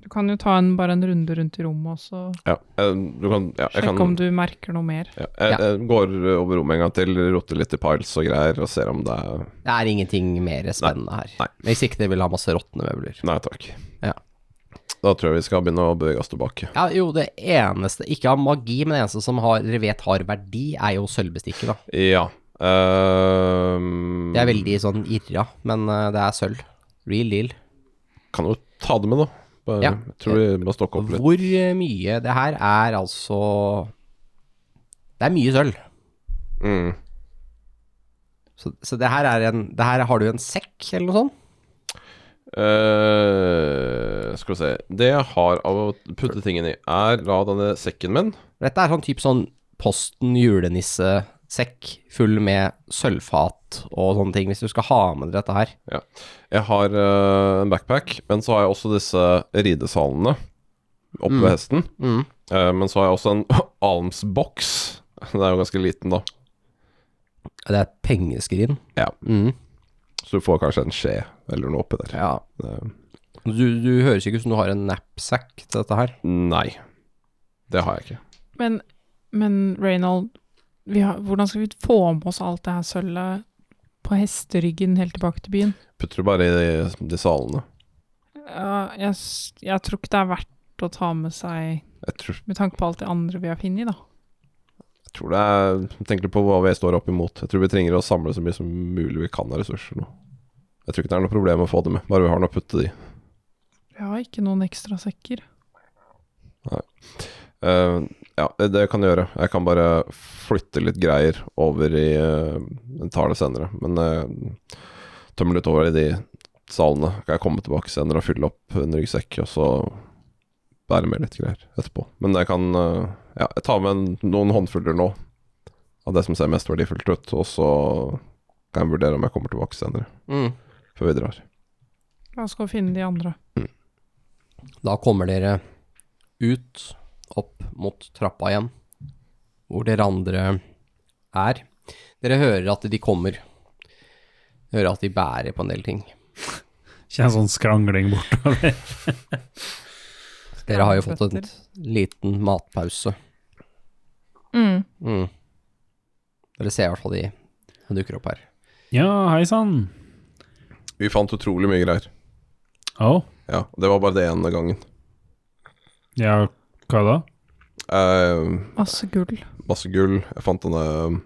Du kan jo ta en, bare en runde rundt i rommet også. Ja, eh, du kan, ja, jeg sjekke kan om du merker noe mer. ja, jeg, Ja. jeg går over rommet en gang til, roter litt i piles og greier, og ser om det er Det er ingenting mer spennende her. nei. Hvis ikke dere vil ha masse råtne møbler. Nei takk. Ja. Da tror jeg vi skal begynne å bevege oss tilbake. Ja, jo, det eneste, ikke av magi, men det eneste som har, dere vet har verdi, er jo sølvbestikket, da. Ja. ehm, Det er veldig sånn irra, men eh, det er sølv. Real deal. Kan jo ta det med, da. Bare, Ja. Jeg tror vi må stokke opp litt. Hvor eh, mye Det her er altså Det er mye sølv. Mm. Så, så det her er en Det her har du en sekk, eller noe sånt? Uh, skal vi se Det jeg har av å putte tingene i, er da denne sekken min. Dette er sånn type sånn Posten julenissesekk full med sølvfat og sånne ting, hvis du skal ha med deg dette her. Jeg har uh, en backpack, men så har jeg også disse ridesalene oppe Mm. ved hesten. Mm. Uh, men så har jeg også en almsboks. Den er jo ganske liten, da. Det er et pengeskrin. Ja. Mm. Så du får kanskje en skje eller noe oppi der. ja. Uh. Du, du høres ikke ut som du har en knapsack til dette her. nei. Det har jeg ikke. Men, men Reynold, har, hvordan skal vi få med oss alt det her sølvet på hesteryggen helt tilbake til byen? Putter du bare i de, de salene. Ja, jeg, jeg tror ikke det er verdt å ta med seg Jeg tror, med tanke på alt det andre vi har funnet, da. jeg tror det er Tenk litt på hva vi står opp imot. Jeg tror vi trenger å samle så mye som mulig vi kan av ressurser nå. Jeg tror ikke det er noe problem å få det med, bare vi har noe å putte det i. Vi har ikke noen ekstra sekker. Eh, ja, det jeg kan gjøre. Jeg kan bare flytte litt greier over i Jeg tar det senere, men jeg tømmer litt over i de salene. Kan jeg komme tilbake senere og fylle opp en ryggsekk, og så bære med litt greier etterpå. Men jeg kan eh, Ja, jeg tar med en, noen håndfuller nå av det som ser mest verdifullt ut, og så kan jeg vurdere om jeg kommer tilbake senere, Mm. før vi drar. La oss gå og finne de andre. Da kommer dere ut, opp mot trappa igjen, hvor dere andre er. Dere hører at de kommer. Hører at de bærer på en del ting. Kjenner sånn skrangling bortover. Dere har jo fått en liten matpause. Mm. Mm. Dere ser i hvert fall de dukker opp her. Ja, hei sann. Vi fant utrolig mye greier. Oh. Ja, det var bare det ene gangen. ja, hva da? Eh, Masse gull. masse gull. Jeg fant denne um,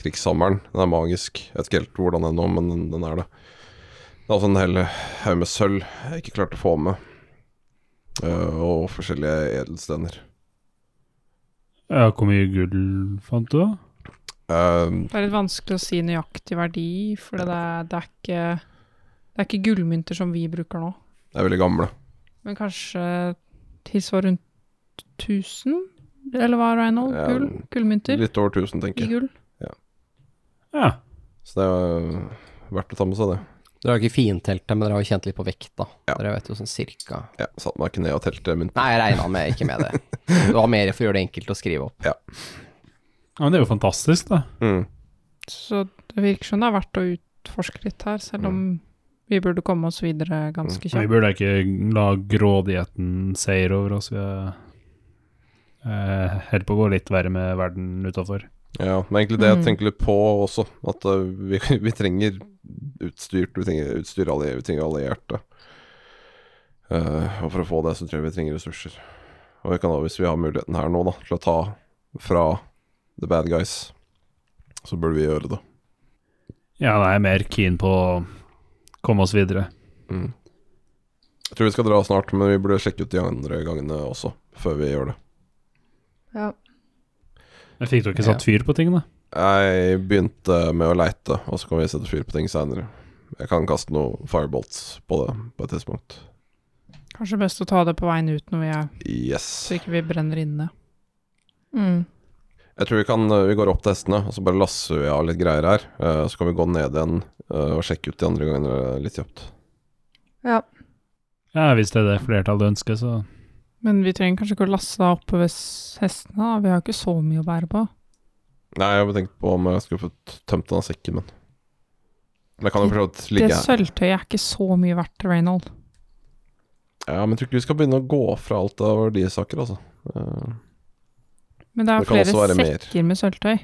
krigshammeren. Den er magisk. Jeg vet ikke helt hvordan den er nå, men den, den er det. Det er altså en hel haug med sølv jeg ikke klarte å få med. Eh, og forskjellige edelstener. Ja, hvor mye gull fant du, da? Eh, Det er litt vanskelig å si nøyaktig verdi, for det er, det er ikke Det er ikke gullmynter som vi bruker nå. de er veldig gamle. Men kanskje tilsvarer rundt 1000? Eller hva, Reinhold? Ja, Gull? Gullmynter? Litt over 1000, tenker jeg. gull? Ja. Så det er verdt å ta med seg det. Dere har ikke fintelt det, men dere har jo kjent litt på vekta. Ja. Dere vet jo sånn cirka Ja, satt meg ikke ned og telte mynter. Nei, jeg regna med ikke med det. Du har mer for å gjøre det enkelt å skrive opp. ja. Men det er jo fantastisk, da. Mm. Så det virker som det er verdt å utforske litt her, selv om vi burde komme oss videre ganske Vi burde ikke la grådigheten seire over oss. Vi er eh, holder på å gå litt verre med verden utafor. Ja, men egentlig det jeg Mm. tenker litt på også, at uh, vi, vi trenger utstyrt, vi trenger utstyr, alli- vi trenger allierte. Uh, og for å få det, så tror jeg vi trenger ressurser. Og vi kan da, hvis vi har muligheten her nå, da, til å ta fra the bad guys, så burde vi gjøre det. Ja, da er jeg mer keen på å komme oss videre. Mm. Jeg tror vi skal dra snart, men vi burde sjekke ut de andre gangene også, før vi gjør det. Ja. Men fikk dere satt fyr på ting, da? Jeg begynte med å leite, og så kan vi sette fyr på ting seinere. Jeg kan kaste noen firebolts på det på et tidspunkt. Kanskje best å ta det på veien ut når vi er Yes. Så ikke vi brenner inne. Mm. Jeg tror vi kan eh, Vi går opp til hestene, og så bare lasser vi av litt greier her. eh, Så kan vi gå ned igjen eh, og sjekke ut de andre gangene litt kjapt. Ja. Ja, hvis det er det flertallet ønsker, så Men vi trenger kanskje ikke å laste deg oppe ved hestene, da. Vi har ikke så mye å bære på. Nei, jeg har tenkt på om jeg skulle fått tømt den av sekken, men Det kan jo for så vidt Det ligge her. sølvtøyet er ikke så mye verdt, Reynold. Ja, men jeg tror ikke vi skal begynne å gå fra alt av verdisaker, altså. Eh, Men det er Det kan også flere være mer. sekker med sølvtøy.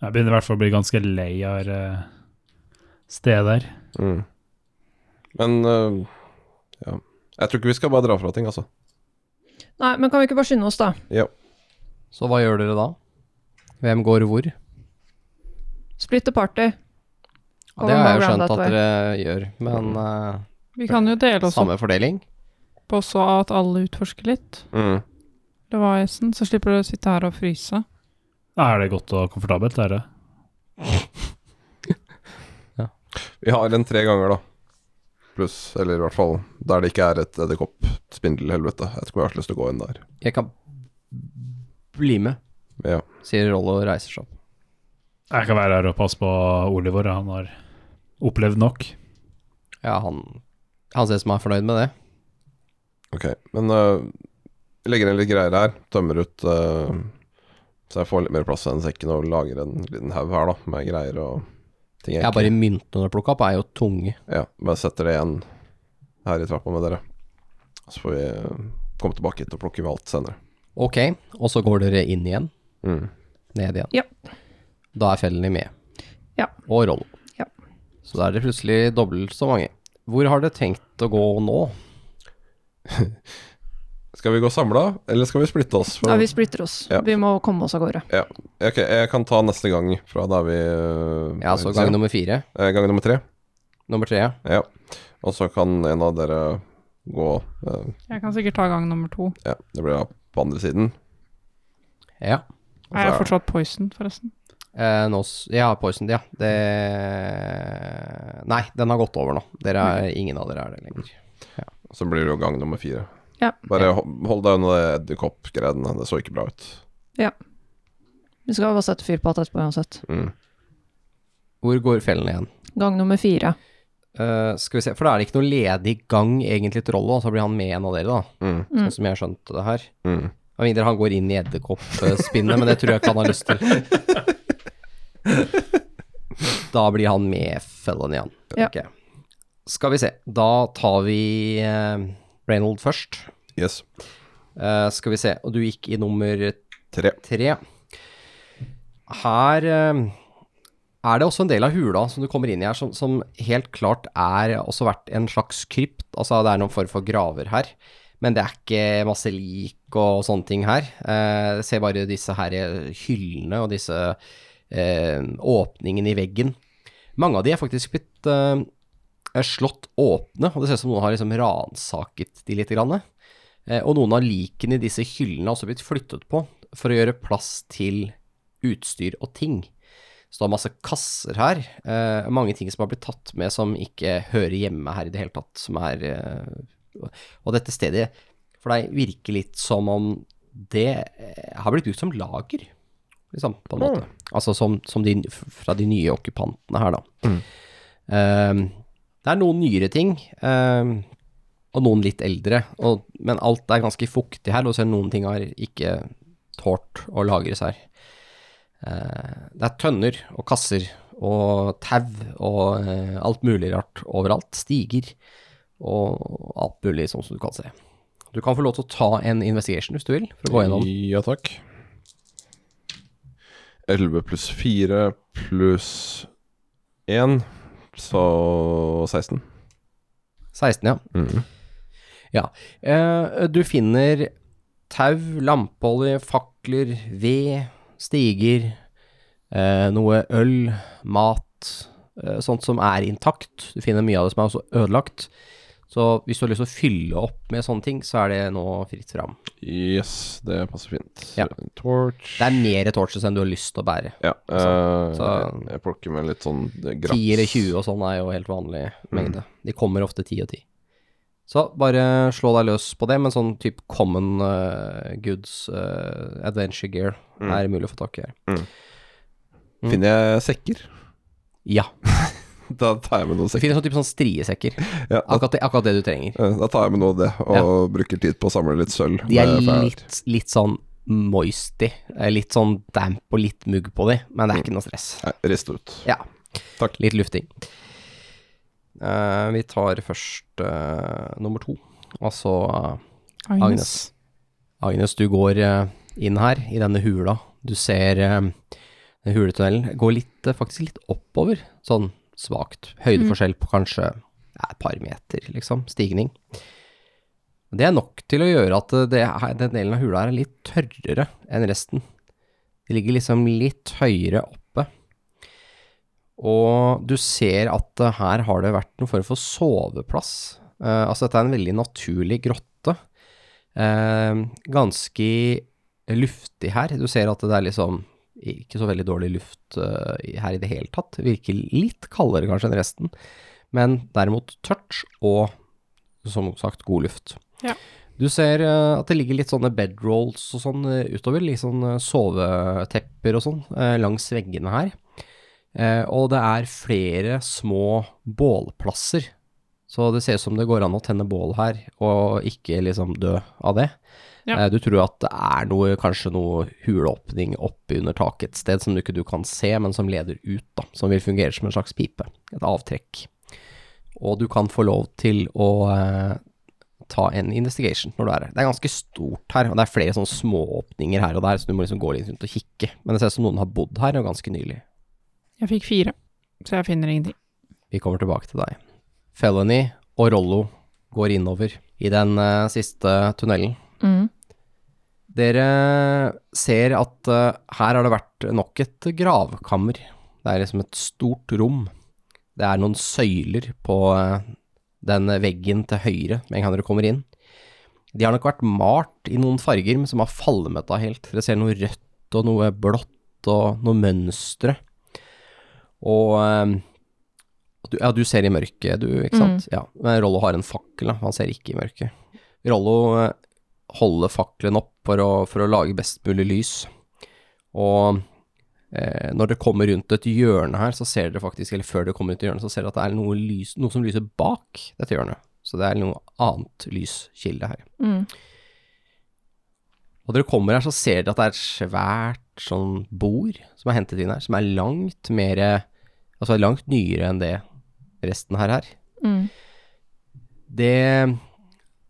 jeg begynner i hvert fall å bli ganske lei av uh, stedet her. mm. Men eh, ja. Jeg tror ikke vi skal bare dra fra ting, altså. Nei, men kan vi ikke bare skynde oss, da? Ja. Så hva gjør dere da? Hvem går hvor? Splitte party. Ja, det har jeg jo skjønt at dere gjør, men uh, Vi kan jo dele oss opp samme fordeling? på så at alle utforsker litt. Mm. Det var essen, så slipper du å sitte her og fryse. Er det godt og komfortabelt, er det? Vi har en tre ganger, da. Pluss, eller i hvert fall der det ikke er et edderkopp-spindelhelvete. Jeg vet ikke om jeg har lyst til å gå inn der. Jeg kan bli med, Ja. sier Rollo og reiser seg opp. Jeg kan være her og passe på Oliver, han har opplevd nok. Ja, han, han ser ut som han er fornøyd med det. Ok, men øh, vi legger inn litt greier her. Tømmer ut øh, Så jeg får litt mer plass i den sekken og lager en liten haug her, da, med greier og ting jeg Ja, bare myntene du har plukka opp, er jo tunge. Ja, bare setter det igjen her i trappa med dere. Så får vi øh, komme tilbake hit og plukke med alt senere. Ok, og så går dere inn igjen, Mm. ned igjen. Ja. Da er fellene med. Ja. Og rollen. Ja. Så da er det plutselig dobbelt så mange. Hvor har dere tenkt å gå nå? Skal vi gå samla, eller skal vi splitte oss? For- Ja, vi splitter oss. Ja. Vi må komme oss av gårde. Ok, jeg kan ta neste gang fra da vi øh, Ja, så gang nummer fire. eh, gang nummer tre. Nummer tre, ja. Ja. Og så kan en av dere gå eh, Jeg kan sikkert ta gang nummer to. Ja, det blir da på andre siden. Ja. Og Er jeg fortsatt poison, forresten? Eh, nå, ja, Poison, ja. Det Nei, den har gått over nå. Dere er, ingen av dere er det lenger. Så blir det jo gang nummer fire. Ja. Bare hold deg unna det edderkoppgreiene. Det så ikke bra ut. Ja. Vi skal bare sette fyr på alt etterpå uansett. Mm. Hvor går fellen igjen? Gang nummer fire. Uh, skal vi se, for da er det ikke noe ledig gang egentlig til Rollo, så blir han med en av dere, da. Mm. Sånn som jeg har skjønt det her. Mm. Mindre han går inn i edderkoppspinnet, men det tror jeg ikke han har lyst til. Da blir han med fellen igjen. Ja. Okay. Skal vi se, da tar vi uh, Reynold først. Yes. Uh, skal vi se, og du gikk i nummer Tre. tre. Her uh, er det også en del av hula som du kommer inn i her, som, som helt klart er også vært en slags krypt. Altså det er noen form for graver her, men det er ikke masse lik og sånne ting her. Eh, Se bare disse her hyllene og disse eh, åpningene i veggen. Mange av de er faktisk blitt eh, slått åpne, og det ser ut som noen har liksom ransaket de litt. Grann. Eh, og noen av likene i disse hyllene har også blitt flyttet på for å gjøre plass til utstyr og ting. Så det er masse kasser her. Eh, mange ting som har blitt tatt med som ikke hører hjemme her i det hele tatt. Som er eh, Og dette stedet for deg virker litt som om det eh, har blitt brukt som lager, liksom, på en måte. Altså som, som de, fra de nye okkupantene her, da. Eh, det er noen nyere ting. eh, og noen litt eldre, og, men alt er ganske fuktig her, og så noen ting har ikke tålt å lagres her. Eh, det er tønner og kasser og tau og eh, alt mulig rart overalt. Stiger og alt mulig sånn som du kan se. Du kan få lov til å ta en investigation hvis du vil, for å gå gjennom. Ja takk. 11 pluss 4 pluss 1, så 16. 16, ja. Mm. Eh, du finner tau, lampeolje, fakler, ved, stiger, eh, noe øl, mat, eh, sånt som er intakt. Du finner mye av det som er også ødelagt. Så hvis du har lyst til å fylle opp med sånne ting, så er det nå fritt fram. Yes, det passer fint. Ja. Torch. Det er mer torches enn du har lyst til å bære. Ja, eh, så- jeg, jeg plukker med litt sånn grats. 10 eller 20 og sånn er jo helt vanlig mengde. De kommer ofte 10 og 10. Så bare slå deg løs på det, men sånn type common uh, goods, uh, adventure gear, Mm. er mulig å få tak i her. Mm. Finner jeg sekker? Ja. Da tar jeg med noen Det sekker. finnes sånn type sånn striesekker. Ja, da, Akkurat det, akkurat det du trenger. da tar jeg med noe av det, og bruker tid på å samle litt sølv. De er litt, litt sånn moisty. eh, Litt sånn damp og litt mugg på de, men det er ikke noe stress. Nei, Rist ut. Ja. Takk. Litt lufting. Uh, vi tar først uh, nummer to, altså uh, Agnes. Agnes, du går inn her i denne hula. Du ser den huletunnelen går litt, faktisk litt oppover, sånn svakt. Høydeforskjell på kanskje ja, et par meter, liksom, stigning. Det er nok til å gjøre at det, den delen av hula her er litt tørrere enn resten. Det ligger liksom litt høyere oppe. Og du ser at her har det vært noen form for soveplass. Uh, altså dette er en veldig naturlig grotte. Uh, ganske luftig her. Du ser at det er liksom ikke så veldig dårlig luft eh, her i det hele tatt. Virker litt kaldere kanskje enn resten, men derimot tørt og som sagt god luft. Ja. Du ser eh, at det ligger litt sånne bedrolls og sånn eh, utover, litt sånn sovetepper og sånn langs veggene her. Og det er flere små bålplasser. Så det ser ut som det går an å tenne bål her, og ikke liksom dø av det. Ja. Eh, du tror at det er noe, kanskje noe huleåpning oppe under taket et sted som du ikke du kan se, men som leder ut, da. Som vil fungere som en slags pipe. Et avtrekk. Og du kan få lov til å eh, ta en investigation når du er her. Det er ganske stort her, og det er flere sånne smååpninger her og der, så du må liksom gå litt rundt og kikke. Men det ser ut som noen har bodd her, og ganske nylig. Jeg fikk fire, så jeg finner ingenting. Vi kommer tilbake til deg. Felony og Rollo går innover i den eh, siste tunnelen. Mm. Dere ser at uh, her har det vært nok et gravkammer. Det er liksom et stort rom. Det er noen søyler på uh, den veggen til høyre med en gang dere kommer inn. De har nok vært malt i noen farger, som har falmet av helt. Dere ser noe rødt og noe blått og noe mønstre. Og uh, du, Ja, du ser i mørket, du, ikke sant? Ja, men Rollo har en fakkel. Han ser ikke i mørket. Rollo holder fakkelen opp for å, for å lage best mulig lys. Og eh, når det kommer rundt et hjørne her, så ser dere faktisk, eller før det kommer rundt et hjørne, så ser dere at det er noe, lys, noe som lyser bak dette hjørnet. Så det er noe annet lyskilde her. Mm. Og dere kommer her, så ser dere at det er et svært sånn bord som er hentet inn her, som er langt mer Altså langt nyere enn det resten her er. Mm. Det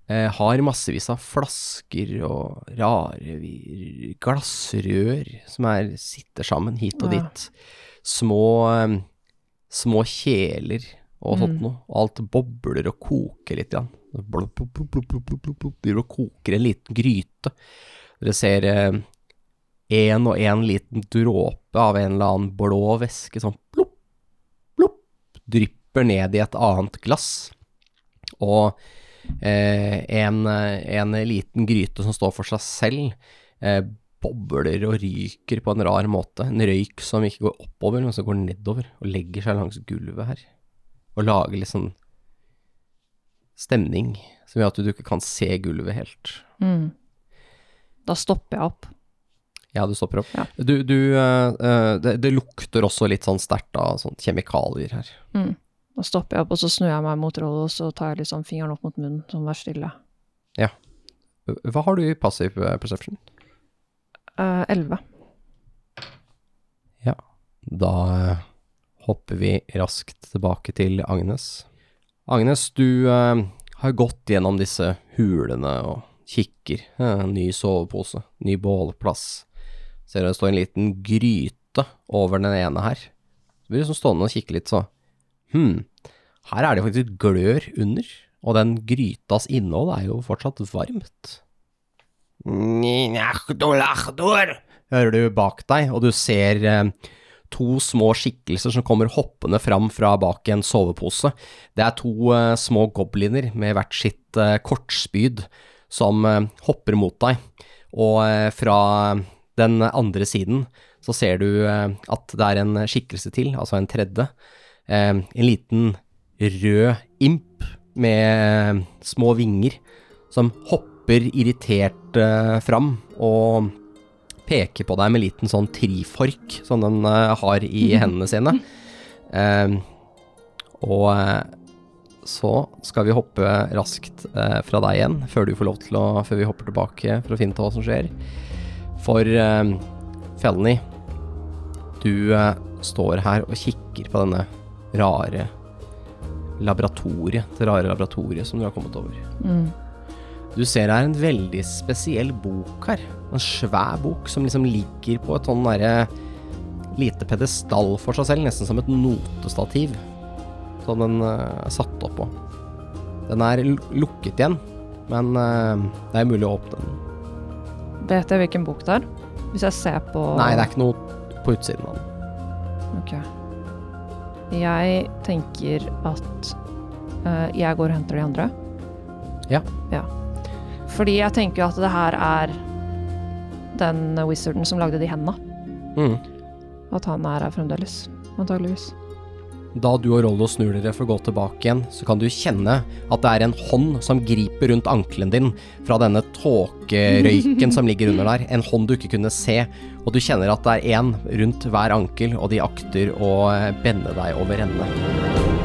eh, har massevis av flasker og rare glassrør som er, sitter sammen hit og Ja. dit. Små, eh, små kjeler og sånt Mm. noe. Og alt bobler og koker litt. Grann. Blub, blub, blub, Driver og koker en liten gryte. Dere ser én og én liten dråpe av en eller annen blå væske sånn plopp, plopp, drypper ned i et annet glass. Og eh, en, en liten gryte som står for seg selv, eh, bobler og ryker på en rar måte. En røyk som ikke går oppover, men som går nedover, og legger seg langs gulvet her. Og lager litt sånn stemning, som gjør at du ikke kan se gulvet helt. Mm. Da stopper jeg opp. Ja, du stopper opp. Ja. Du, du eh, eh, det, det lukter også litt sånn sterkt av sånn kjemikalier her. Mm. Da stopper jeg opp, og så snur jeg meg mot rollen, og så tar jeg liksom fingeren opp mot munnen, sånn vær stille. Ja. Hva har du i passiv perception? perception? Eh, ja. Da eh, hopper vi raskt tilbake til Agnes. Agnes, du eh, har gått gjennom disse hulene og kikker. Eh, ny sovepose, ny bålplass. Ser du det står en liten gryte over den ene her. Du blir liksom stående og kikke litt så Hm, her er det faktisk glør under, og den grytas innhold er jo fortsatt varmt. Hører du bak deg, og du ser eh, to små skikkelser som kommer hoppende fram fra bak en sovepose. Det er to eh, små gobliner med hvert sitt eh, kortspyd som hopper mot deg, og fra den andre siden så ser du at det er en skikkelse til, altså en tredje. Eh, en liten rød imp med eh, små vinger som hopper irritert eh, fram og peker på deg med liten sånn trifork som den har i hendene sine. Og så skal vi hoppe raskt fra deg igjen, før du får lov til å Før vi hopper tilbake for å finne ut hva som skjer. For eh, Felny, du står her og kikker på denne rare laboratoriet, det rare laboratoriet som du har kommet over. Mm. Du ser det er en veldig spesiell bok her. En svær bok som liksom ligger på et sånn derre lite pedestall for seg selv, nesten som et notestativ. Som den eh, er satt opp på. Den er lukket igjen, men eh, det er mulig å åpne den. Vet jeg hvilken bok det er? Hvis jeg ser på Nei, det er ikke noe på utsiden av den. Ok. Jeg tenker at uh, jeg går og henter de andre. Ja. Ja. Fordi jeg tenker at det her er den wizarden som lagde de hendene. Mm. At han er her fremdeles, antageligvis. Da du og Rollo snur dere for å gå tilbake igjen, så kan du kjenne at det er en hånd som griper rundt ankelen din fra denne tåkerøyken som ligger under der. En hånd du ikke kunne se, og du kjenner at det er én rundt hver ankel, og de akter å bende deg over ende.